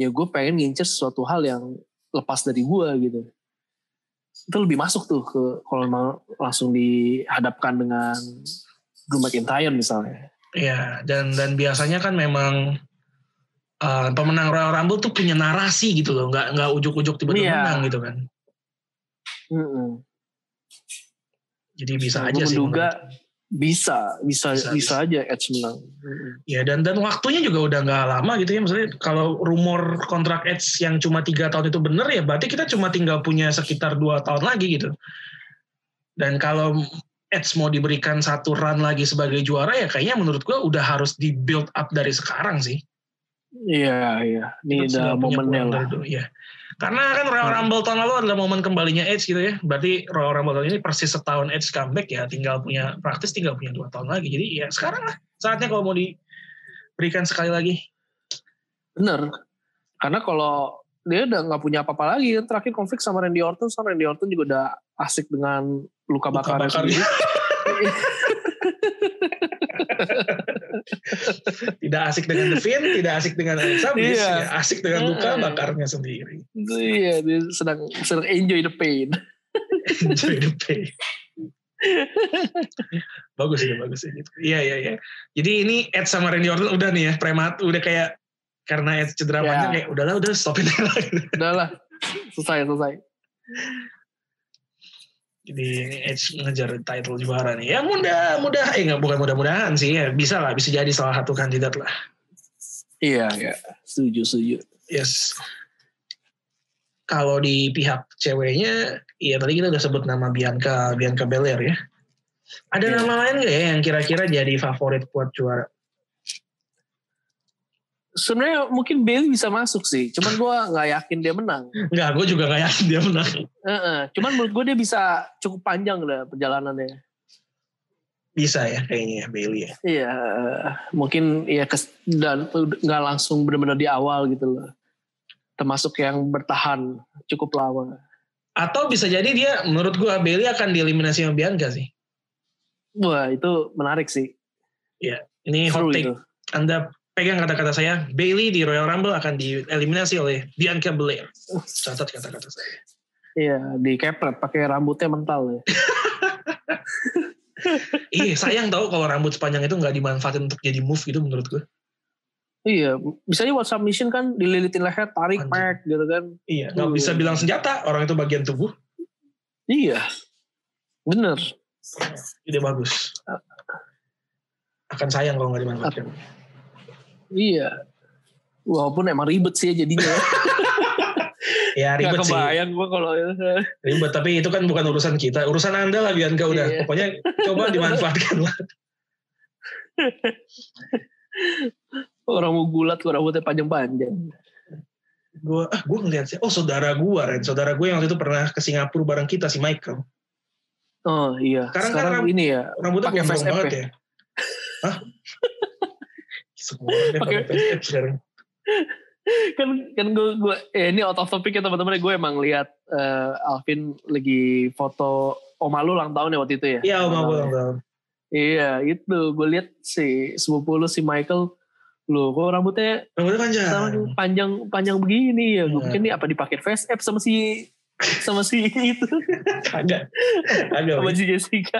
Ya gue pengen ngincer sesuatu hal yang lepas dari gua gitu. Itu lebih masuk tuh ke kalau langsung dihadapkan dengan Drew McIntyre misalnya. Iya, dan dan biasanya kan memang uh, pemenang Royal Rumble tuh punya narasi gitu loh, nggak nggak ujuk-ujuk tiba-tiba Iya. menang gitu kan. Mm-mm. Jadi bisa aja sih. menduga bisa, bisa, Bisa, bisa, aja Edge menang. Ya dan dan waktunya juga udah nggak lama gitu ya. Maksudnya kalau rumor kontrak Edge yang cuma tiga tahun itu bener ya, berarti kita cuma tinggal punya sekitar dua tahun lagi gitu. Dan kalau Edge mau diberikan satu run lagi sebagai juara ya kayaknya menurut gua udah harus di build up dari sekarang sih. Iya, iya. Ini udah punya momennya lah. dulu, ya. Karena kan Royal Hmm. Rumble tahun lalu adalah momen kembalinya Edge gitu ya. Berarti Royal Rumble tahun ini persis setahun Edge comeback ya. Tinggal punya praktis tinggal punya dua tahun lagi. Jadi ya sekarang lah saatnya kalau mau diberikan sekali lagi. Bener. Karena kalau dia udah nggak punya apa-apa lagi. Terakhir konflik sama Randy Orton. Sama Randy Orton juga udah asik dengan luka Luka bakar. tidak asik dengan The Finn, tidak asik dengan Alexa Bliss, Iya. ya asik dengan luka Heeh. bakarnya sendiri. iya, dia sedang sedang enjoy the pain. Enjoy the pain. bagus ya, bagus ya gitu. Iya, iya, iya. Jadi ini Ed sama Randy Orton udah nih ya, premat, udah kayak karena Ed cedera Ya. kayak udahlah udah stopin aja lah. Udahlah, selesai selesai. Jadi ini Edge ngejar title juara nih. Ya mudah, mudah. Eh nggak bukan mudah-mudahan sih. Ya bisa lah, bisa jadi salah satu kandidat lah. Iya, iya. Setuju, setuju. Yes. Kalau di pihak ceweknya, iya tadi kita udah sebut nama Bianca, Bianca Belair ya. Ada Iya. nama lain nggak ya yang kira-kira jadi favorit buat juara? Sebenarnya mungkin Bailey bisa masuk sih. Cuman gue nggak yakin dia menang. Enggak, gue juga nggak yakin dia menang. Heeh. Cuman menurut gue dia bisa cukup panjang lah perjalanannya. Bisa ya kayaknya ya Bailey ya. Iya, mungkin ya kes, dan nggak langsung benar-benar di awal gitu loh. Termasuk yang bertahan cukup lama. Atau bisa jadi dia, menurut gue Bailey akan dieliminasi sama Bianca sih. Wah itu menarik sih. Ini Seru hot take. itu. Anda pegang kata-kata saya, Bailey di Royal Rumble akan dieliminasi oleh Bianca Belair. Catat kata-kata saya. Iya di kepret pakai rambutnya mental ya. Iya, sayang tau kalau rambut sepanjang itu nggak dimanfaatin untuk jadi move gitu menurut gue. iya, misalnya buat submission kan dililitin leher, tarik, pack gitu kan. Iya, nggak Hmm. bisa bilang senjata, orang itu bagian tubuh. Iya, bener. Ide bagus. Akan sayang kalau nggak dimanfaatkan. Iya. Walaupun emang ribet sih ya jadinya. Ya Gak ribet sih, kebayang gue kalau ribet. Tapi itu kan bukan urusan kita, urusan anda lah Bianca udah. Iya. Pokoknya coba dimanfaatkan lah. orang mau gulat kok rambutnya panjang-panjang. gue ah gue ngeliat sih oh saudara gue Ren saudara gue yang waktu itu pernah ke Singapura bareng kita si Michael Oh iya. Sekarang Sekarang, kan ram- ini ya. rambutnya Pakai face banget ya? ya hah semua pakai kan kan gue gue eh, ini out of topic ya teman-teman. Gue emang lihat eh, Alvin lagi foto Oma lu ulang tahun ya waktu itu ya. iya om Ulang aku tahun ulang ya. tahun. Iya itu. Gue lihat si sepupu lu si Michael. Lu kok rambutnya rambutnya panjang? panjang panjang begini ya? Gue pikir ini apa dipakai face app sama si sama si itu agak agak sama si Jessica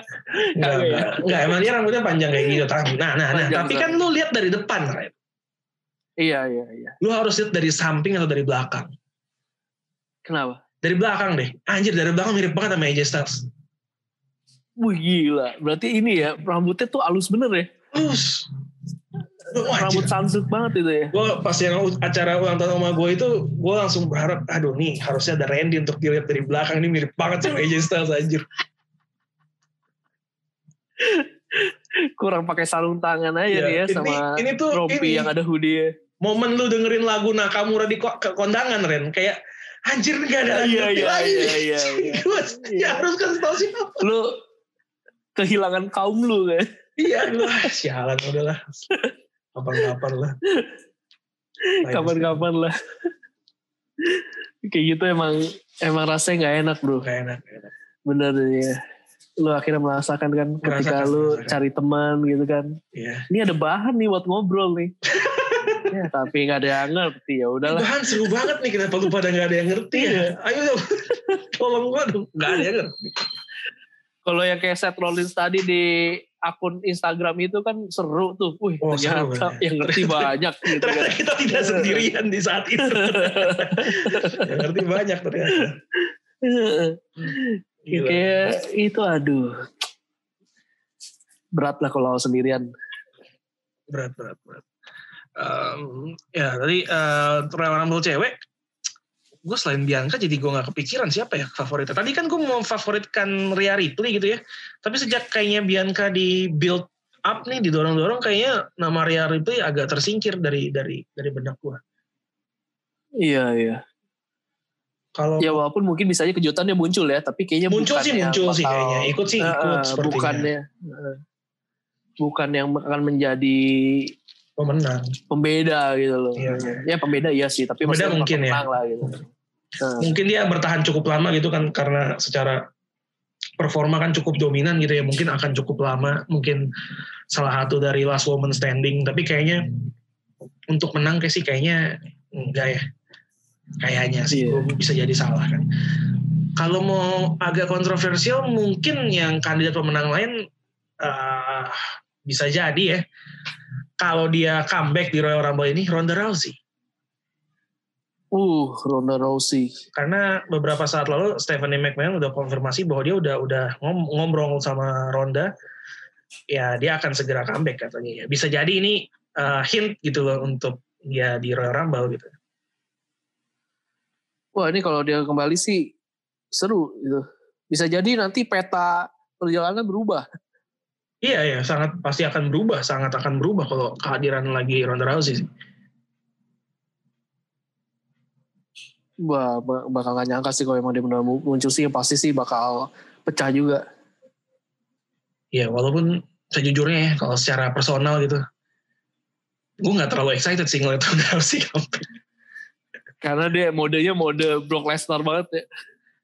ya? enggak, enggak, emang dia rambutnya panjang kayak gitu. Tapi, nah, nah, nah, Panjang, tapi Bro. kan lu lihat dari depan, Ren. iya iya iya Lu harus lihat dari samping atau dari belakang. kenapa Dari belakang deh. Anjir, dari belakang mirip banget sama AJ Styles. Wih gila berarti ini ya rambutnya tuh halus bener ya Wah, rambut sansuk banget itu ya gue pas yang acara ulang tahun sama gue itu, gue langsung berharap, aduh nih harusnya ada Randy untuk dilihat dari belakang. Ini mirip banget sama AJ Styles, anjir. kurang pakai sarung tangan aja Iya, nih ya ini- sama ini tuh, rompi ini. yang ada hoodie Momen lu dengerin lagu Nakamura di kondangan, Ren. Kayak, anjir gak ada Iya, iya, lagi. iya, iya, iya. Gue Iya. harus kasih tau siapa. lu kehilangan kaum lu kan Iya, sialan udahlah. Kapan-kapan lah. kapan-kapan lah kayak gitu emang emang rasanya nggak enak bro Gak enak. gak enak. bener ya lu akhirnya merasakan kan ketika Merasakan, lu merasakan. cari teman gitu kan Iya. ini ada bahan nih buat ngobrol nih ya tapi nggak ada yang ngerti ya udahlah Bahan seru banget nih kenapa lu pada gak ada yang ngerti Iya. ya. Ayo dong. Tolong gua dong. Gak ada yang ngerti. kalau yang kayak Seth Rollins tadi di akun Instagram itu kan seru tuh wih Oh, ternyata ya. yang ngerti banyak gitu kan Ternyata kita tidak sendirian di saat itu. yang ngerti banyak ternyata. Gila. kayak itu aduh berat lah kalau sendirian Berat, berat, berat. Em, ya tadi uh, Royal Rumble cewek gue selain Bianca jadi gue gak kepikiran siapa ya favoritnya. Tadi kan gue mau favoritkan Rhea Ripley gitu ya. Tapi sejak kayaknya Bianca di build up nih didorong-dorong kayaknya nama Rhea Ripley agak tersingkir dari dari dari benak gue. iya iya Kalau ya walaupun mungkin bisa aja kejutannya muncul ya tapi kayaknya muncul sih muncul sih kayaknya. Ikut sih ikut eh, sepertinya. bukannya eh, bukan yang akan menjadi pemenang. pembeda gitu loh Iya. ya pembeda iya sih tapi Pembeda mungkin ya. lah gitu Nah, Mungkin dia bertahan cukup lama gitu kan karena secara performa kan cukup dominan gitu ya. Mungkin akan cukup lama. Mungkin salah satu dari last woman standing. Tapi kayaknya untuk menang kayak sih kayaknya enggak ya. Kayaknya sih Iya. gua bisa jadi salah kan. Kalau mau agak kontroversial mungkin yang kandidat pemenang lain eh, bisa jadi ya. Kalau dia comeback di Royal Rumble ini Ronda Rousey. uh Ronda Rousey. Karena beberapa saat lalu Stephanie McMahon udah konfirmasi bahwa dia udah udah ngom- ngomong sama Ronda. Ya dia akan segera comeback katanya. Ya bisa jadi ini uh, hint gitu loh untuk dia di Royal Rumble gitu. Wah ini kalau dia kembali sih seru gitu. Bisa jadi nanti peta perjalanan berubah iya ya sangat pasti akan berubah sangat akan berubah kalau kehadiran lagi Ronda Rousey sih. Wah, ba- bakal gak nyangka sih kalau emang dia benar muncul sih pasti sih bakal pecah juga. ya walaupun sejujurnya ya kalau secara personal gitu gue nggak terlalu excited sih ngeliat Ronda Rousey Karena dia modenya mode Brock Lesnar banget ya.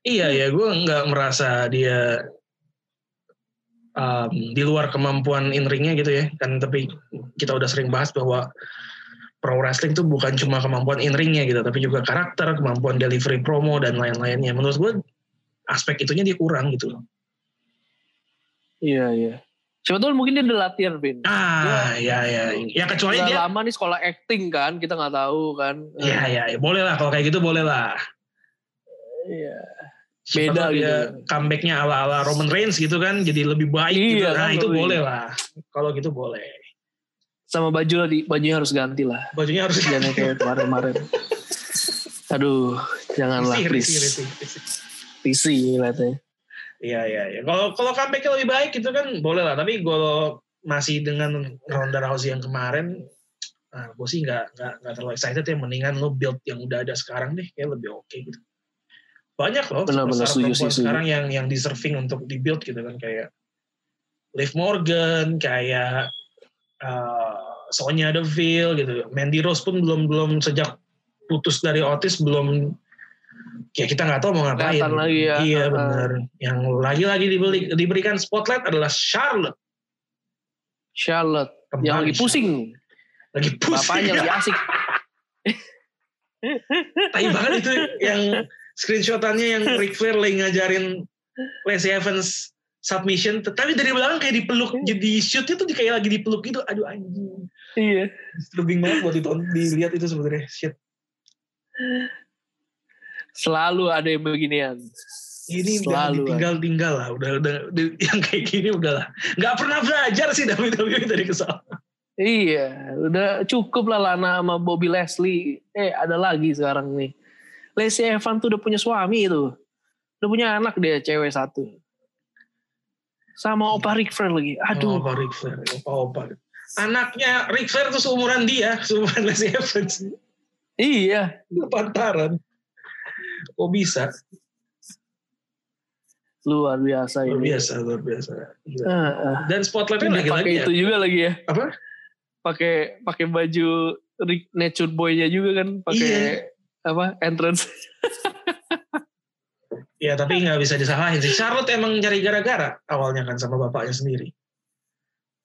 Iya ya, gue nggak merasa dia um, di luar kemampuan in ringnya gitu ya. Kan tapi kita udah sering bahas bahwa pro wrestling itu bukan cuma kemampuan in ringnya gitu, tapi juga karakter, kemampuan delivery promo dan lain-lainnya. Menurut gue aspek itunya dia kurang gitu loh. Iya, iya. Siapa tahu mungkin dia udah latihan, Vin. Ah, ya ya. Ya kecuali Udah dia. lama nih sekolah acting kan, kita nggak tahu kan. Ya ya, ya. boleh lah kalau kayak gitu boleh lah. Iya. Beda gitu. comebacknya ala-ala Roman Reigns gitu kan, jadi lebih baik gitu. Iya, Nah kan, itu lebih. boleh lah. Kalau gitu boleh. Sama baju lah, di, bajunya harus ganti lah. Bajunya harus Jangan kayak kemarin-kemarin. Aduh, janganlah please. Risih ngeliatnya. Iya iya iya. Kalau kalau comebacknya lebih baik itu kan boleh lah. Tapi kalau masih dengan Ronda Rousey yang kemarin, Nah, gue sih nggak nggak terlalu excited ya. Mendingan lo build yang udah ada sekarang deh, kayak lebih oke gitu. Banyak loh Benar-benar setuju sih, sekarang yang yang deserving untuk di build gitu kan kayak Liv Morgan, kayak uh, Sonya Deville gitu. Mandy Rose pun belum belum sejak putus dari Otis belum ya kita nggak tahu mau ngapain. Kelihatan lagi ya. Iya Uh-uh. benar. Yang lagi-lagi dibeli, diberikan spotlight adalah Charlotte. Charlotte Kembali yang lagi Charlotte. pusing. Lagi pusing. Bapaknya lagi asik. Tai banget itu yang screenshotannya yang Ric Flair lagi ngajarin Lacey Evans submission, tapi dari belakang kayak dipeluk, jadi shootnya tuh kayak lagi dipeluk gitu. Aduh anjing. Iya. Disturbing banget buat ditonton, dilihat itu sebenarnya. Shit. Selalu ada yang beginian. Ini Selalu ditinggal-tinggal lah. Udah, udah, yang kayak gini udah lah. Nggak pernah belajar sih WWE dari kesalahan. Iya, udah cukup lah Lana sama Bobby Leslie. Eh, ada lagi sekarang nih. Lacey Evans tuh udah punya suami itu. Udah punya anak dia, cewek satu. Sama Opa Ric Flair lagi. Aduh. Aduh, Opa Ric Flair. Opa-opa. Anaknya Ric Flair tuh seumuran dia. Seumuran Lacey Evans. iya. Pantaran. Kok bisa? Luar biasa Luar ini. biasa, luar biasa. Ah, ah. Dan spotlightnya Dia lagi-lagi pakai ya. itu juga lagi ya. Apa? Pakai pakai baju Rick Nature Boy-nya juga kan, pakai Iya. Apa? Entrance. Ya tapi nggak bisa disalahin sih. Charlotte emang cari gara-gara awalnya kan sama bapaknya sendiri.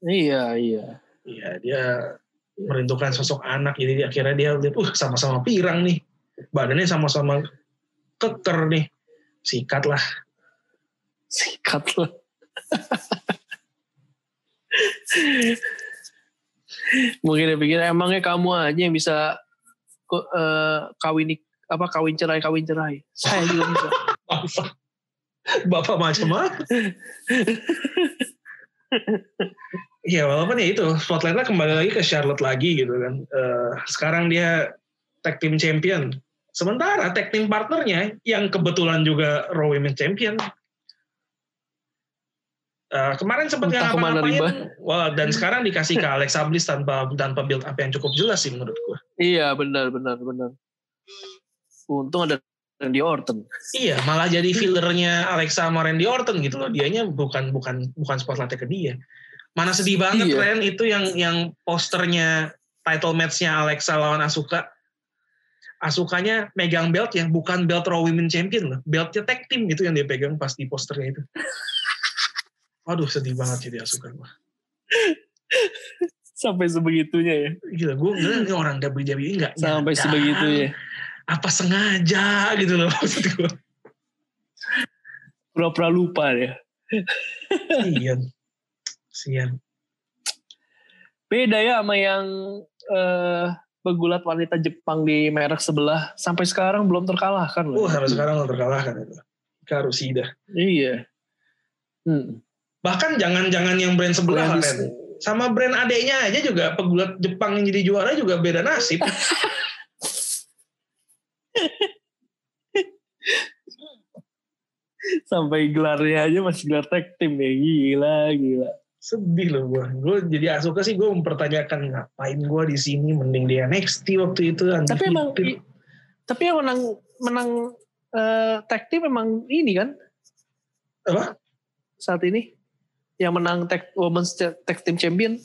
iya, iya. Iya dia merindukan sosok anak jadi akhirnya dia lihat, uh sama-sama pirang nih, badannya sama-sama keker nih, sikat lah. Sikat lah. Mungkin dia pikir emangnya kamu aja yang bisa eh, kawin apa kawin cerai kawin cerai. Saya juga bisa. Bapak, macam apa? Iya walaupun ya itu spotlightnya kembali lagi ke Charlotte lagi gitu kan. Eh, sekarang dia tag team champion. Sementara tag team partnernya yang kebetulan juga Raw Women's Champion. Eh, kemarin sempat nggak ngapa-ngapain, wah dan sekarang dikasih ke Alexa Bliss tanpa tanpa build up yang cukup jelas sih menurut gua. iya benar benar benar. Untung ada Randy Orton. Iya, malah jadi fillernya Alexa sama Randy Orton gitu loh. Dianya bukan bukan bukan spotlightnya ke dia. Mana sedih banget Iya. Ren itu yang yang posternya title match-nya Alexa lawan Asuka. Asukanya megang belt yang bukan belt Raw Women Champion loh. Beltnya tag team gitu yang dia pegang pas di posternya itu. Waduh sedih banget jadi Asuka gua. Sampai sebegitunya ya. Gila, gue ngeliat ini orang WWE nggak Sampai sebegitunya. Apa sengaja gitu loh maksud gue. Pura-pura lupa ya. Sian. Sian. Beda ya sama yang eh, pegulat wanita Jepang di merek sebelah. Sampai sekarang belum terkalahkan loh. Wah, sampai sekarang lo terkalahkan itu. Karu Sida. Iya. Hmm. Bahkan jangan-jangan yang brand sebelah Brand. Sama brand adeknya aja juga pegulat Jepang yang jadi juara juga beda nasib. Sampai gelarnya aja masih gelar tag team ya. Gila, gila. Sedih loh gue. Gue jadi Asuka sih gue mempertanyakan ngapain gue di sini mending di NXT waktu itu. Tapi emang i- tapi yang menang menang eh, tag team memang ini kan apa? saat ini yang menang tag women's tag team champion.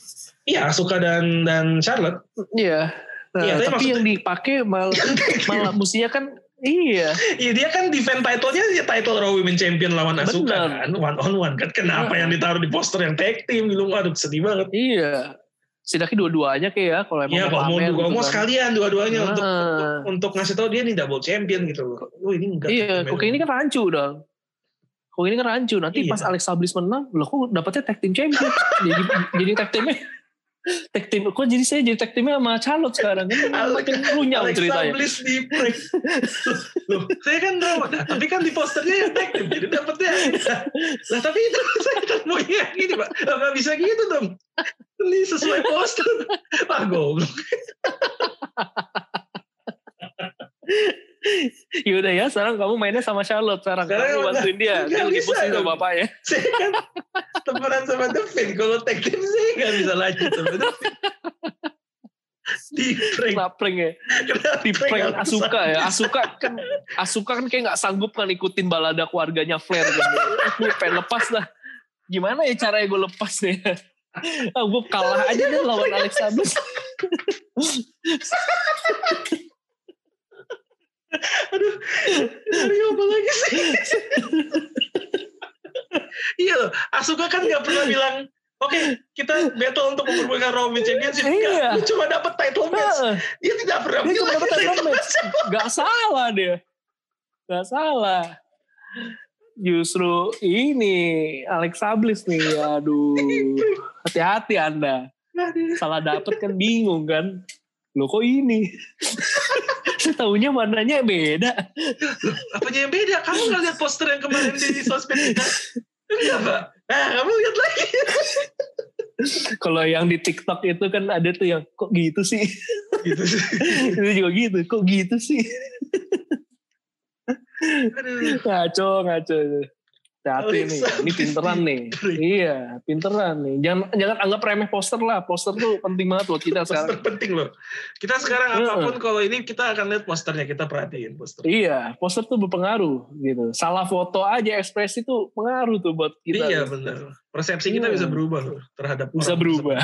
Iya Asuka dan dan Charlotte. Iya. Nah, Iya, tapi tapi yang dipakai malah malah mestinya kan iya. Iya dia kan defend title-nya ya title Raw Women Champion lawan Asuka Bener. kan one on one kan. Kenapa Heeh. yang ditaruh di poster yang tag team gitu? Aduh sedih banget. Iya. Setidaknya dua-duanya kayak ya kalau emang Iya kalau mau gitu mau kan. sekalian dua-duanya untuk Heeh. untuk ngasih tahu dia nih double champion gitu loh. Oh ini enggak. Iya, kok kayak ini kan rancu dong. Kok ini kan rancu. Nanti Iya. pas Alexa Bliss menang, loh kok dapetnya tag team champion. jadi jadi tag teamnya tag team kok jadi saya jadi tag teamnya sama Charlotte sekarang kan Alex- makin runyam Alexa ceritanya Bliss di break. Loh, saya kan tahu. Nah, tapi kan di posternya yang tag team, jadi dapetnya. Lah tapi itu saya kan mau yang gini pak. Nggak bisa gitu dong. Ini sesuai poster. Ah goblok. Yaudah ya sekarang kamu mainnya sama Charlotte sekarang Sekarang kamu bantuin dia dia lagi pusing sama bapaknya Saya kan temenan sama Devin. Kalau tag team saya nggak bisa lanjut sama Devin. Di prank. Kena prank ya. Kena Di prank Asuka ya. Asuka kan Asuka kan kayak nggak sanggup kan ikutin balada keluarganya Flair kan. gue pengen lepas dah. Gimana ya caranya gue lepas nih? ah, gue kalah aja deh lawan Alexa Bliss. Aduh, Dari apa lagi sih? iya loh, Asuka kan nggak pernah bilang, oke kita battle untuk memperbutkan Raw Women's Championship. Iya. Lu cuma dapat title match. Dia tidak pernah Dia cuma bilang dapat title match. Gak salah dia. Gak salah. Justru ini Alexa Bliss nih. Aduh. Hati-hati Anda. Salah dapet kan bingung kan. Loh kok ini? Tahunya mananya beda. Apanya yang beda? Kamu nggak lihat poster yang kemarin di sosmed kita? Enggak, Pak. Nah, kamu lihat lagi. Kalau yang di TikTok itu kan ada tuh yang kok gitu sih. gitu sih. itu juga gitu. Kok gitu sih. Aduh. ngaco ngaco hati nih ini pinteran nih. iya pinteran nih. Jangan jangan anggap remeh poster lah. Poster tuh penting banget buat kita Poster sekarang. penting loh. Kita sekarang apa pun kalau ini kita akan lihat posternya, kita perhatiin poster. iya poster tuh berpengaruh gitu. Salah foto aja ekspresi tuh pengaruh tuh buat kita iya benar. Persepsi kita Iya. bisa berubah loh terhadap bisa orang berubah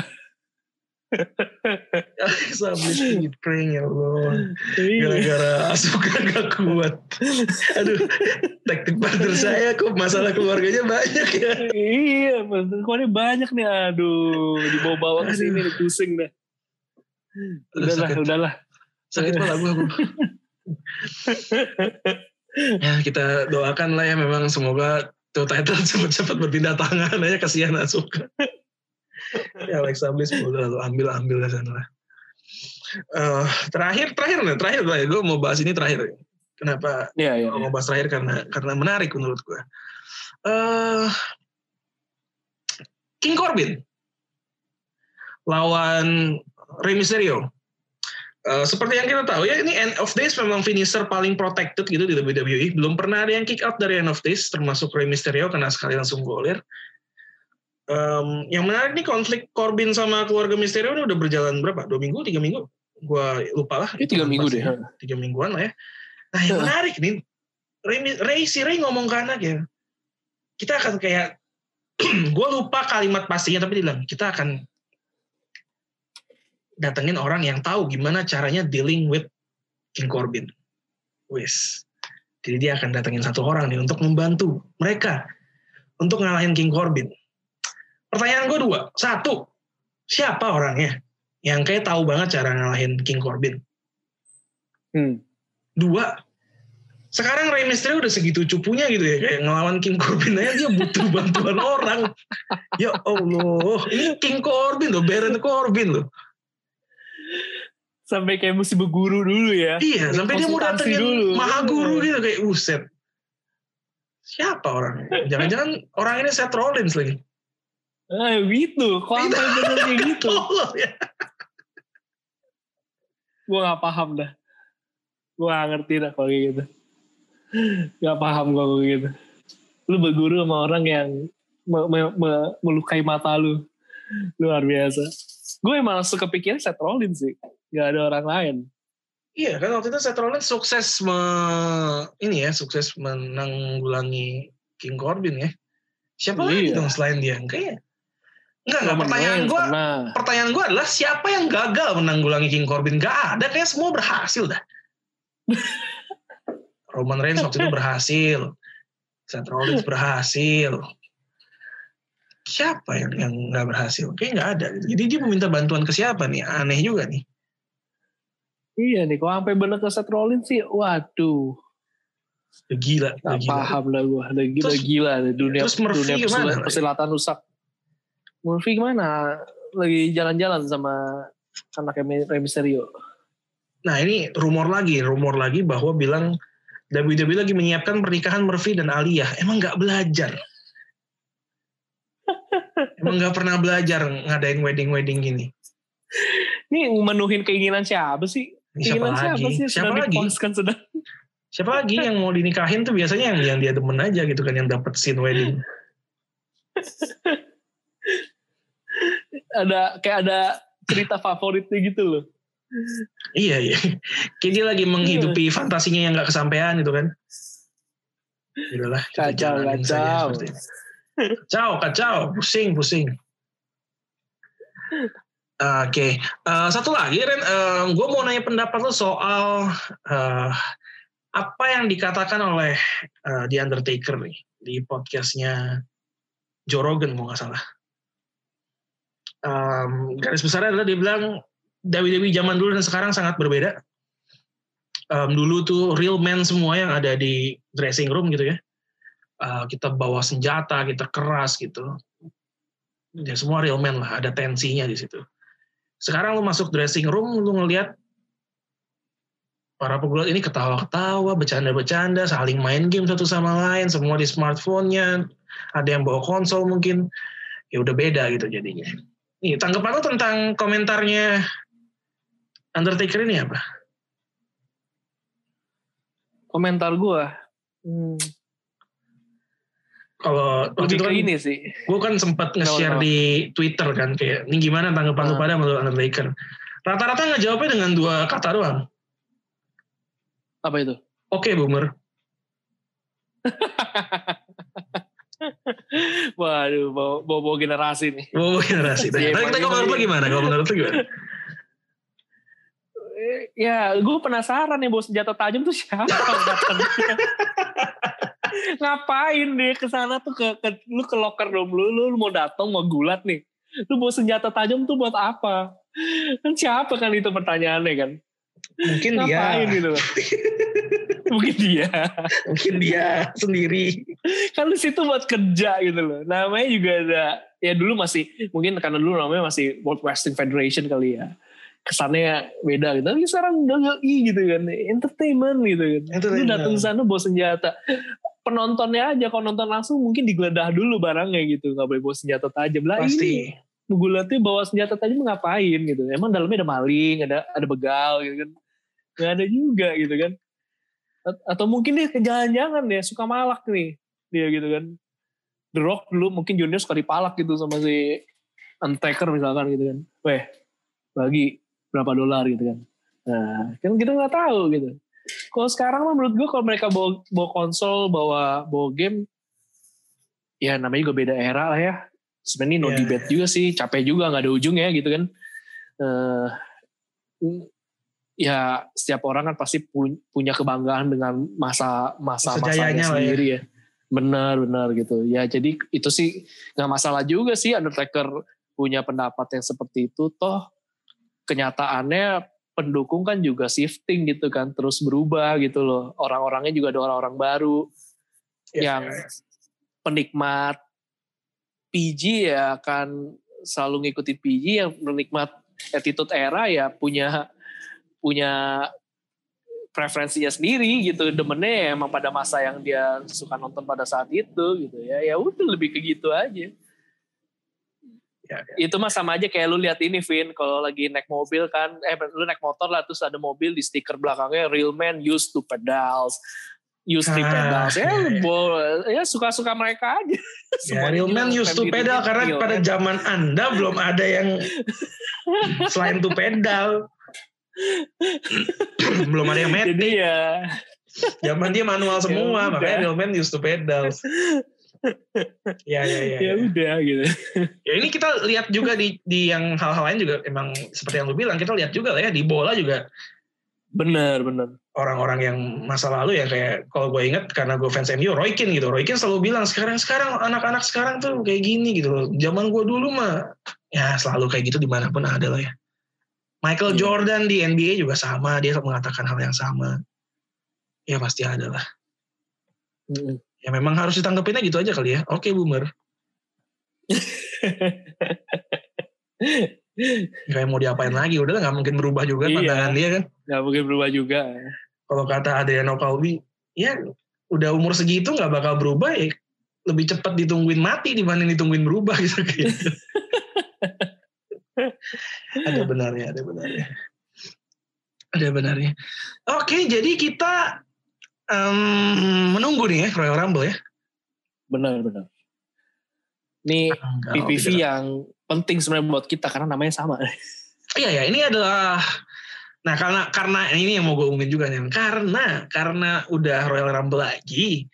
Bliss di prank ya Allah. Iya. Gara-gara Asuka gak kuat. Aduh, taktik partner saya kok masalah keluarganya banyak ya. iya ini banyak nih aduh dibawa-bawa ke sini nih, pusing dah udahlah sakit. udahlah Sakit kepala gue ya kita doakan lah ya memang semoga tuh title cepat-cepat berpindah tangan aja kasihan Asuka. ya Alexa Bliss udah ambil ambil ke sana lah. Eh, terakhir terakhir nih terakhir terakhir gue mau bahas ini terakhir. Kenapa iya iya Gua mau bahas terakhir karena karena menarik menurut gue. Eh King Corbin lawan Rey Mysterio. Eh, seperti yang kita tahu ya ini End of Days memang finisher paling protected gitu di WWE. Belum pernah ada yang kick out dari End of Days termasuk Rey Mysterio karena sekali langsung golir. Em, yang menarik nih konflik Corbin sama keluarga Mysterio ini udah berjalan berapa? Dua minggu, tiga minggu? Gua lupa lah. ini tiga minggu deh Tiga mingguan lah ya. Nah yang menarik nih, Ray, Ray si Ray ngomong ke anaknya, kita akan kayak, gue lupa kalimat pastinya tapi bilang kita akan datengin orang yang tahu gimana caranya dealing with King Corbin. Wis. Jadi dia akan datengin satu orang nih untuk membantu mereka untuk ngalahin King Corbin. Pertanyaan gue dua. Satu, siapa orangnya yang kayak tahu banget cara ngalahin King Corbin? hmm. Dua, sekarang Rey Mysterio udah segitu cupunya gitu ya, kayak ngelawan King Corbin aja dia butuh bantuan orang. Ya Allah, ini King Corbin loh, Baron Corbin loh. sampai kayak mesti berguru dulu ya Iya, sampai dia mau datengin dulu. maha guru gitu kayak uset. Siapa orangnya? Jangan-jangan orang ini Seth Rollins lagi. Ah, gitu. Kok sampai bener kayak gitu? Ya. Gue gak paham dah. Gue gak ngerti dah kalau kayak gitu. Gak paham gue kayak gitu. Lu berguru sama orang yang me- me- me- melukai mata lu. Luar biasa. Gue emang langsung kepikiran Seth Rollins sih. Gak ada orang lain. Iya kan waktu itu Seth Rollins sukses me, ini ya sukses menanggulangi King Corbin ya. Siapa lagi Iya. dong selain dia? Kayaknya enggak enggak. Pertanyaan gue, pertanyaan gue adalah siapa yang gagal menanggulangi King Corbin? Gak ada, kayak semua berhasil dah. Roman Reigns waktu itu berhasil, Seth Rollins berhasil. Siapa yang yang nggak berhasil? Kayak nggak ada. Jadi dia meminta bantuan ke siapa nih? Aneh juga nih. Iya nih, kalau sampai bener ke Seth Rollins sih, waduh. Udah Gila, udah gila. paham lah gue. Udah gila, Terus- gila. Dunia, terus Murphy dunia persilatan rusak. Murphy gimana? Lagi jalan-jalan sama anaknya Rey Mysterio. Nah ini rumor lagi, rumor lagi bahwa bilang WWE lagi menyiapkan pernikahan Murphy dan Aliyah. Emang nggak belajar? Emang nggak pernah belajar ngadain wedding-wedding gini? Ini menuhin keinginan siapa sih? Siapa Keinginan lagi? siapa sih? Siapa lagi? sedang. Siapa lagi yang mau dinikahin tuh biasanya yang yang dia demen aja gitu kan yang dapat scene wedding. Ada kayak ada cerita favoritnya gitu loh. Iya iya. Kayak dia lagi menghidupi fantasinya yang nggak kesampaian itu kan. Udahlah. kita Kacau, kacau. Kacau, kacau, pusing, pusing. Oke, Eh, satu lagi Ren, gue mau nanya pendapat lo soal eh, apa yang dikatakan oleh eh, The Undertaker nih di podcastnya Joe Rogan kalau nggak salah. Em, garis besarnya adalah dia bilang WWE zaman dulu dan sekarang sangat berbeda. Em, dulu tuh real man semua yang ada di dressing room gitu ya. Eh, kita bawa senjata, kita keras gitu. Ya semua real man lah, ada tensinya di situ. Sekarang lu masuk dressing room, lu ngelihat para pegulat ini ketawa-ketawa, bercanda-bercanda, saling main game satu sama lain, semua di smartphone-nya, ada yang bawa konsol mungkin, ya udah beda gitu jadinya. Nih, tanggapan lo tentang komentarnya Undertaker ini apa? Komentar gue. Hmm, Kalau waktu lebih itu ke kan, ini sih. gue kan sempat nge-share di Twitter kan, kayak, ini gimana tanggapan lo Ah. pada menurut Undertaker? Rata-rata ngejawabnya dengan dua kata doang. Apa itu? Oke, boomer. Waduh, bawa, bawa, bawa generasi nih. Oh, generasi. Iya, Tapi kita makanya- menurut gimana? Kalau menurut lo gimana? Ya, gue penasaran nih bawa senjata tajam tuh siapa. Ngapain dia ke sana tuh ke, ke lu ke locker room lu, lu mau datang mau gulat nih. Lu bawa senjata tajam tuh buat apa? Kan siapa kan itu pertanyaannya kan? Mungkin dia. Gitu loh. Mungkin dia. Mungkin dia sendiri. kan di situ buat kerja gitu loh. Namanya juga ada ya dulu masih mungkin karena dulu namanya masih World Wrestling Federation kali ya. Kesannya beda gitu. Tapi sekarang WWE gitu kan, entertainment gitu kan. Lu Entertainment. datang ke sana bawa senjata. Penontonnya aja kalau nonton langsung mungkin digeledah dulu barangnya gitu, nggak boleh bawa senjata tajam lah. Ini Pasti. Gulatnya bawa senjata tajam ngapain gitu. Emang dalamnya ada maling, ada ada begal gitu kan. Gak ada juga gitu kan. A- Atau mungkin dia jangan-jangan ya suka malak nih. Dia gitu kan. The Rock dulu mungkin Junior suka dipalak gitu sama si Undertaker misalkan gitu kan. Weh, bagi berapa dolar gitu kan. Nah, kan kita nggak tahu gitu. Kalau sekarang mah menurut gue kalau mereka bawa, bawa konsol, bawa bawa game, ya namanya juga beda era lah ya. Sebenarnya no Iya. debate juga sih, capek juga nggak ada ujungnya gitu kan. Eh, ya setiap orang kan pasti pu- punya kebanggaan dengan masa masa Masa masanya ya. sendiri ya. Benar benar gitu. Ya jadi itu sih nggak masalah juga sih Undertaker punya pendapat yang seperti itu. Toh kenyataannya pendukung kan juga shifting gitu kan, terus berubah gitu loh. Orang-orangnya juga ada orang-orang baru Ya, yang penikmat PG ya akan selalu ngikutin PG yang penikmat attitude era ya punya punya preferensinya sendiri gitu. Demennya ya emang pada masa yang dia suka nonton pada saat itu gitu ya. Ya udah lebih ke gitu aja. Ya, itu mah sama aja kayak lu lihat ini Vin kalau lagi naik mobil kan eh lu naik motor lah terus ada mobil di stiker belakangnya real man used to pedals used to Ah, pedals ya, iya, iya. ya suka-suka mereka aja Ya, real used to bukan pedal karena real pada man. zaman Anda belum ada yang selain to pedal. belum ada yang jadi matic. ya Zaman dia manual semua, Ya makanya real man used to pedal. ya, ya, ya. ya ya. udah gitu Ya ini kita lihat juga di di yang hal-hal lain juga emang seperti yang lu bilang kita lihat juga lah ya di bola juga bener bener. Orang-orang yang masa lalu ya kayak kalau gue inget karena gue fans MU Roy Keane gitu. Roy Keane selalu bilang sekarang sekarang anak-anak sekarang tuh kayak gini gitu loh. Zaman gue dulu mah ya selalu kayak gitu di mana pun ada lah ya. Michael Iya. Jordan di NBA juga sama dia mengatakan hal yang sama. Ya pasti ada lah. Mm-mm. ya memang harus ditanggepinnya gitu aja kali ya. Oke boomer kayak mau diapain lagi udah nggak mungkin berubah juga Iya. pandangan dia kan? Nggak mungkin berubah juga. Kalau kata Adriano Calvi ya udah umur segitu nggak bakal berubah ya lebih cepat ditungguin mati dibanding ditungguin berubah gitu. Kayak ada benarnya ada benarnya. Ada benarnya. Oke jadi kita em, menunggu nih ya Royal Rumble ya. Benar benar. Ini Tanggal PPV 30. yang penting sebenarnya buat kita karena namanya sama Iya ya, ini adalah Nah karena karena ini yang mau gue umumin juga nih. Karena karena udah Royal Rumble lagi,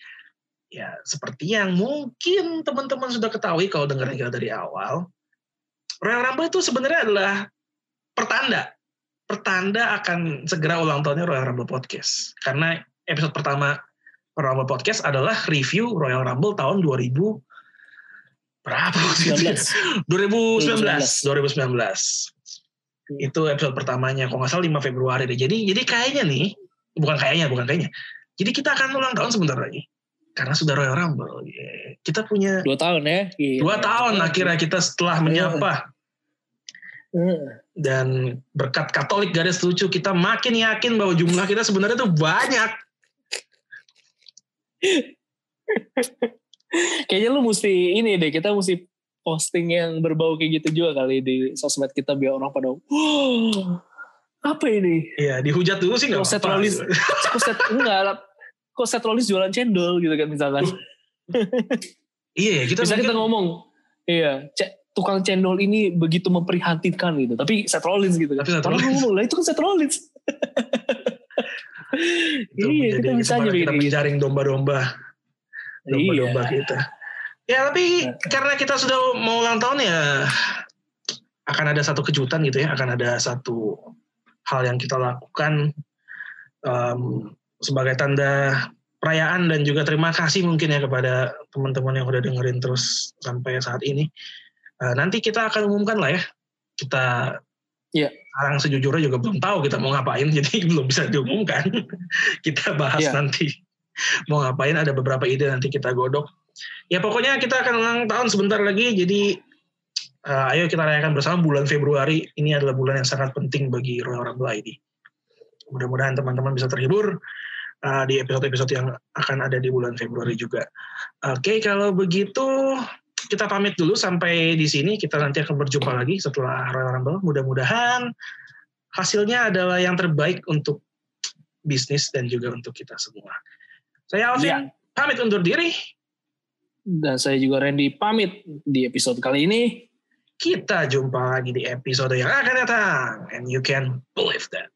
ya seperti yang mungkin teman-teman sudah ketahui kalau dengerin kita dari awal, Royal Rumble itu sebenarnya adalah pertanda, pertanda akan segera ulang tahunnya Royal Rumble Podcast. Karena episode pertama Royal Rumble Podcast adalah review Royal Rumble tahun 2000 berapa waktu itu ya? 2019 2019 itu episode pertamanya. Kalau nggak salah 5 Februari deh. Jadi jadi kayaknya nih bukan kayaknya bukan kayaknya. Jadi kita akan ulang tahun sebentar lagi. Karena sudah Royal Rumble. Yeah. kita punya Dua tahun ya. Iya. dua tahun akhirnya kita setelah menyapa. Dan berkat Katolik garis lucu kita makin yakin bahwa jumlah kita sebenarnya tuh banyak Kayaknya lu mesti ini deh, kita mesti posting yang berbau kayak gitu juga kali di sosmed kita biar orang pada, "Wah, apa ini? Iya, dihujat dulu sih nggak apa-apa. Kok Seth, enggak, Rollins jualan cendol gitu kan misalkan. Iya, kita Bisa kita ngomong, iya, ce- tukang cendol ini begitu memprihatinkan gitu. Tapi Seth Rollins gitu kan. Tapi Seth Orang Rollins. ngomong, lah itu kan Seth Rollins. iya, kita bisa aja kita bikin gitu. domba-domba domba-domba Iya. kita. Ya tapi karena kita sudah mau ulang tahun ya akan ada satu kejutan gitu ya, akan ada satu hal yang kita lakukan em, sebagai tanda perayaan dan juga terima kasih mungkin ya kepada teman-teman yang udah dengerin terus sampai saat ini. Eh, nanti kita akan umumkan lah ya. Kita Iya. sekarang sejujurnya juga belum tahu kita mau ngapain, jadi belum bisa diumumkan. kita bahas Iya. nanti mau ngapain. Ada beberapa ide nanti kita godok. Ya pokoknya kita akan ulang tahun sebentar lagi. Jadi eh, ayo kita rayakan bersama bulan Februari. Ini adalah bulan yang sangat penting bagi Royal Rumble ID. Mudah-mudahan teman-teman bisa terhibur eh, di episode-episode yang akan ada di bulan Februari juga. Oke, kalau begitu kita pamit dulu sampai di sini. Kita nanti akan berjumpa lagi setelah Royal Rumble. Mudah-mudahan hasilnya adalah yang terbaik untuk bisnis dan juga untuk kita semua. Saya Alvin, Iya. pamit undur diri. Dan saya juga Randy pamit di episode kali ini. Kita jumpa lagi di episode yang akan datang. And you can believe that.